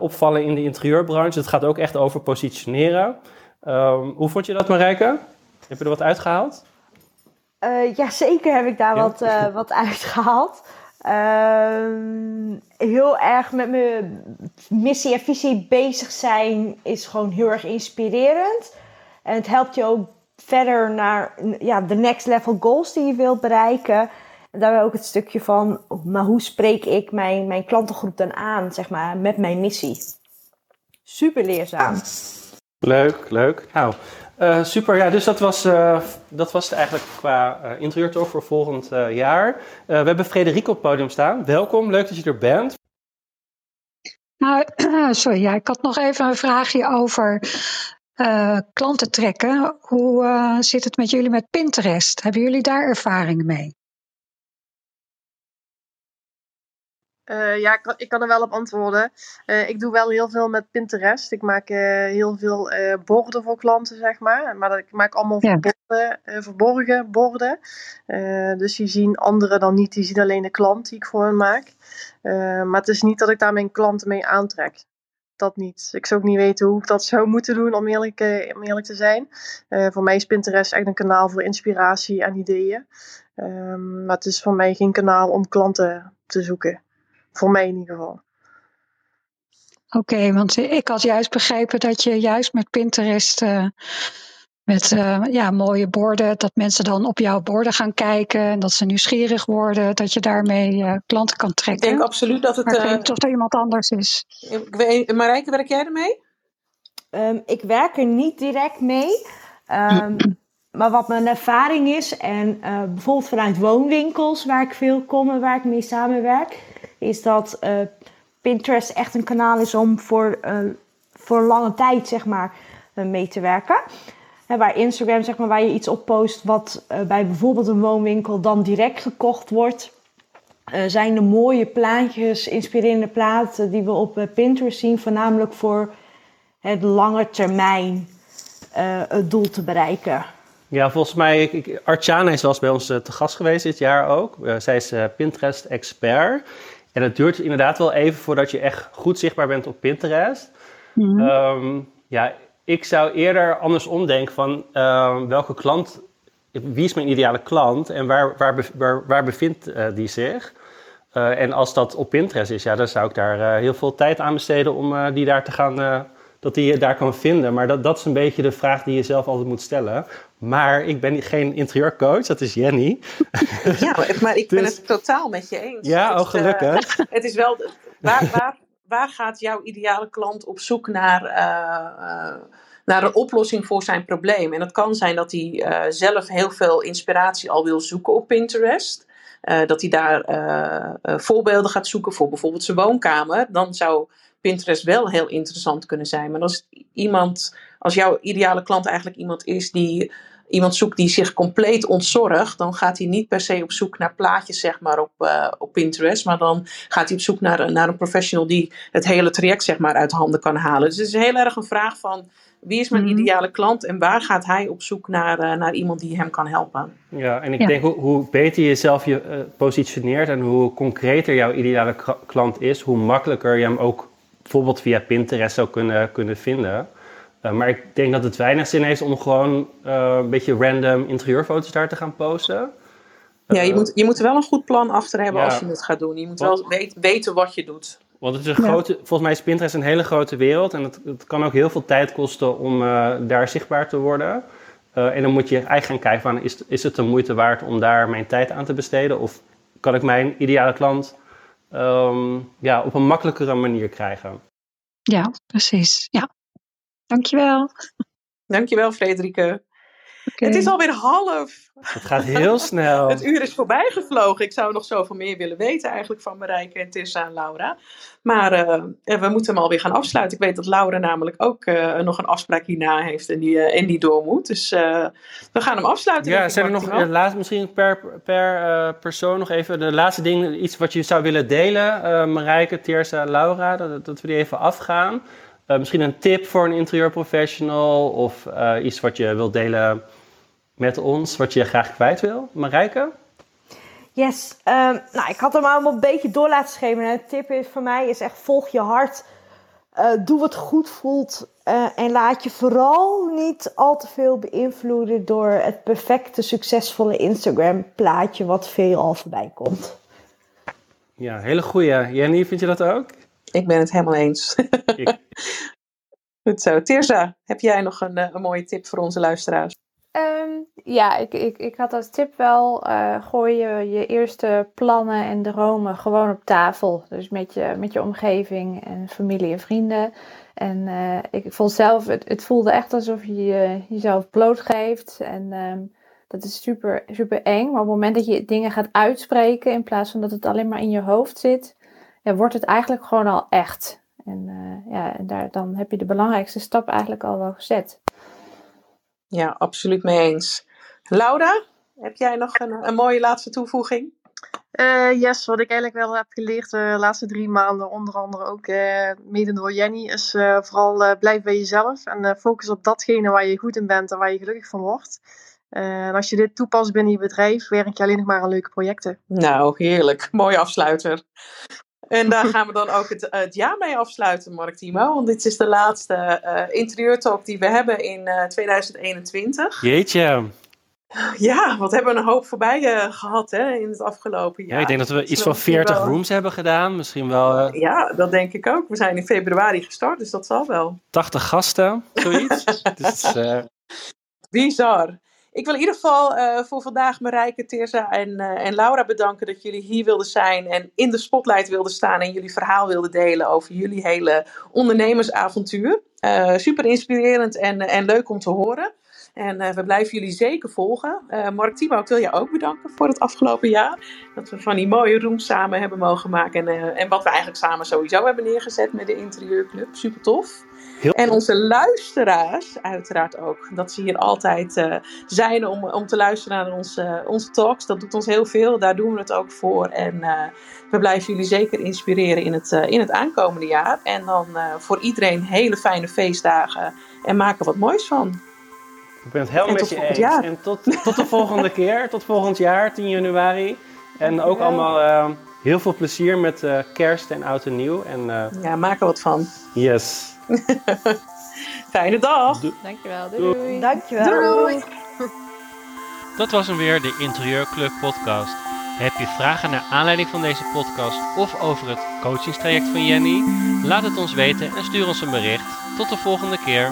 opvallen in de interieurbranche. Het gaat ook echt over positioneren. hoe vond je dat, Marijke? Heb je er wat uitgehaald?
Uh, ja, zeker heb ik daar wat, uh, wat uitgehaald. Uh, heel erg met mijn missie en visie bezig zijn is gewoon heel erg inspirerend. En het helpt je ook verder naar ja, de next level goals die je wilt bereiken. En daarbij ook het stukje van, maar hoe spreek ik mijn, mijn klantengroep dan aan, zeg maar, met mijn missie. Super leerzaam.
Leuk, leuk. Nou, uh, super, ja, dus dat was, uh, dat was het eigenlijk qua uh, interieurtalk voor volgend jaar. we hebben Frederik op het podium staan. Welkom, leuk dat je er bent.
Nou, sorry, ja, ik had nog even een vraagje over klanten trekken. Hoe zit het met jullie met Pinterest? Hebben jullie daar ervaringen mee?
Uh, ja, ik kan, ik kan, er wel op antwoorden. Uh, ik doe wel heel veel met Pinterest. Ik maak uh, heel veel borden voor klanten, zeg maar. Maar ik maak allemaal ja. verborgen, verborgen borden. dus die zien anderen dan niet. Die zien alleen de klant die ik voor hen maak. maar het is niet dat ik daar mijn klanten mee aantrek. Dat niet. Ik zou ook niet weten hoe ik dat zou moeten doen, om eerlijk, om eerlijk te zijn. voor mij is Pinterest echt een kanaal voor inspiratie en ideeën. Ehm, maar het is voor mij geen kanaal om klanten te zoeken. Voor mij in ieder geval.
Oké, want ik had juist begrepen dat je juist met Pinterest, uh, met uh, ja, mooie borden, dat mensen dan op jouw borden gaan kijken en dat ze nieuwsgierig worden, dat je daarmee uh, klanten kan trekken.
Ik denk absoluut dat het.
Maar ik weet of er iemand anders is.
Ik weet, Marijke, werk jij ermee?
Um, ik werk er niet direct mee. Um, maar wat mijn ervaring is, en bijvoorbeeld vanuit woonwinkels waar ik veel kom en waar ik mee samenwerk, is dat uh, Pinterest echt een kanaal is om voor, uh, voor lange tijd zeg maar, uh, mee te werken. En waar Instagram, zeg maar, waar je iets op post wat bij bijvoorbeeld een woonwinkel dan direct gekocht wordt, zijn de mooie plaatjes, inspirerende platen die we op Pinterest zien, voornamelijk voor het lange termijn het doel te bereiken.
Ja, volgens mij, ik, Artjana is wel eens bij ons te gast geweest dit jaar ook. zij is Pinterest-expert. En het duurt inderdaad wel even voordat je echt goed zichtbaar bent op Pinterest. Mm -hmm. ja, ik zou eerder andersom denken van uh, welke klant, wie is mijn ideale klant en waar, waar, waar, waar bevindt uh, die zich? Uh, en als dat op Pinterest is, ja, dan zou ik daar uh, heel veel tijd aan besteden om die daar te gaan dat hij je daar kan vinden. Maar dat, dat is een beetje de vraag die je zelf altijd moet stellen. Maar ik ben geen interieurcoach, dat is Jenny.
Ja, maar ik ben
Dus-
het totaal met je eens.
Ja, oh
eh,
gelukkig.
het is wel, waar, waar, waar gaat jouw ideale klant op zoek naar, eh, eh, naar een oplossing voor zijn probleem? En het kan zijn dat hij zelf heel veel inspiratie al wil zoeken op Pinterest. Dat hij daar voorbeelden gaat zoeken voor bijvoorbeeld zijn woonkamer. Dan zou Pinterest wel heel interessant kunnen zijn. Maar als iemand, als jouw ideale klant eigenlijk iemand is die iemand zoekt die zich compleet ontzorgt, dan gaat hij niet per se op zoek naar plaatjes zeg maar, op, eh, op Pinterest. Maar dan gaat hij op zoek naar, naar een professional die het hele traject zeg maar, uit handen kan halen. Dus het is heel erg een vraag van wie is mijn
Mhm.
ideale klant en waar gaat hij op zoek naar, eh, naar iemand die hem kan helpen.
Ja, en ik
Ja.
denk hoe, hoe beter je jezelf je, eh, positioneert en hoe concreter jouw ideale klant is, hoe makkelijker je hem ook bijvoorbeeld via Pinterest zou kunnen, kunnen vinden. Eh, maar ik denk dat het weinig zin heeft om gewoon eh, een beetje random interieurfoto's daar te gaan posten.
Ja, je
Eh,
moet, je moet er wel een goed plan achter hebben
Ja.
als je het gaat doen. Je moet
Want-
wel weet- weten wat je doet.
Want het is een
Ja.
grote, volgens mij is Pinterest een hele grote wereld en het, het kan ook heel veel tijd kosten om eh, daar zichtbaar te worden. Eh, en dan moet je eigenlijk gaan kijken van, is, is het de moeite waard om daar mijn tijd aan te besteden? Of kan ik mijn ideale klant ehm, ja, op een makkelijkere manier krijgen?
Ja, precies. Ja. Dankjewel.
Dankjewel, Frederike. Het is alweer half.
Het gaat heel snel.
Het uur is voorbij gevlogen. Ik zou nog zoveel meer willen weten eigenlijk van Marijke en Tessa en Laura. Maar eh, we moeten hem alweer gaan afsluiten. Ik weet dat Laura namelijk ook eh, nog een afspraak hierna heeft en die, eh, en die door moet. Dus eh, we gaan hem afsluiten.
Ja, zijn er nog laatst, misschien per, per eh, persoon nog even de laatste dingen, iets wat je zou willen delen? Eh Marijke, Teersa, Laura, dat, dat we die even afgaan. Eh, misschien een tip voor een interieurprofessional of eh, iets wat je wilt delen met ons, wat je graag kwijt wil. Marijke?
Yes, ehm, nou ik had hem allemaal een beetje door laten schemeren. De tip is voor mij is echt volg je hart. Eh, doe wat goed voelt. en laat je vooral niet al te veel beïnvloeden door het perfecte, succesvolle Instagram plaatje wat veel al voorbij komt.
Ja, hele goeie. Jenny, vind je dat ook?
Ik ben het helemaal eens.
Ik-
Goed zo. Teersa, heb jij nog een, eh, een mooie tip voor onze luisteraars?
Ehm, ja, ik, ik, ik had als tip wel, eh, gooi je, je eerste plannen en dromen gewoon op tafel. Dus met je, met je omgeving en familie en vrienden. En eh, ik vond zelf, het, het voelde echt alsof je je jezelf blootgeeft. En ehm, dat is super, super eng. Maar op het moment dat je dingen gaat uitspreken, in plaats van dat het alleen maar in je hoofd zit, ja, wordt het eigenlijk gewoon al echt. En eh, ja, en daar, dan heb je de belangrijkste stap eigenlijk al wel gezet.
Ja, absoluut mee eens. Laura, heb jij nog een, een mooie laatste toevoeging?
Eh, yes, wat ik eigenlijk wel heb geleerd de laatste drie maanden, onder andere ook eh, mede door Jenny, is eh, vooral eh, blijf bij jezelf en eh, focus op datgene waar je goed in bent en waar je gelukkig van wordt. Eh, en als je dit toepast binnen je bedrijf, werk je alleen nog maar aan leuke projecten.
Nou, heerlijk. Mooie afsluiter. En daar gaan we dan ook het, het jaar mee afsluiten, Mark Timo. Want dit is de laatste eh interieurtalk die we hebben in eh, 2021.
Jeetje.
Ja, wat hebben we een hoop voorbij eh, gehad hè, in het afgelopen jaar.
Ja, ik denk dat we
is
iets van
misschien
40
wel-
rooms hebben gedaan. Misschien wel eh,
Ja, dat denk ik ook. We zijn in februari gestart, dus dat zal wel.
80 gasten, zoiets. dus, eh,
Bizar. Ik wil in ieder geval eh, voor vandaag Marijke, Teersa en, eh, en Laura bedanken dat jullie hier wilden zijn en in de spotlight wilden staan en jullie verhaal wilden delen over jullie hele ondernemersavontuur. Eh, super inspirerend en, en leuk om te horen. En we blijven jullie zeker volgen. Mark Timo, ik wil je ook bedanken voor het afgelopen jaar. Dat we van die mooie rooms samen hebben mogen maken. En, en wat we eigenlijk samen sowieso hebben neergezet met de Interieurclub. Super tof.
Heel-
En onze luisteraars uiteraard ook. Dat ze hier altijd eh, zijn om, om te luisteren naar onze, onze talks. Dat doet ons heel veel. Daar doen we het ook voor. En eh, we blijven jullie zeker inspireren in het, eh, in het aankomende jaar. En dan voor iedereen hele fijne feestdagen. En maak er wat moois van.
ik ben het helemaal met je eens.
jaar.
En tot, tot de volgende keer. Tot volgend jaar, 10 januari. En ook allemaal heel veel plezier met kerst en oud en nieuw. En
Ja, maak er wat van.
yes.
Fijne dag.
Dankjewel, doei. doei.
Dankjewel.
Doei.
Dat was hem weer, de Interieurclub podcast. Heb je vragen naar aanleiding van deze podcast of over het coachingstraject van Jenny? Laat het ons weten en stuur ons een bericht. Tot de volgende keer.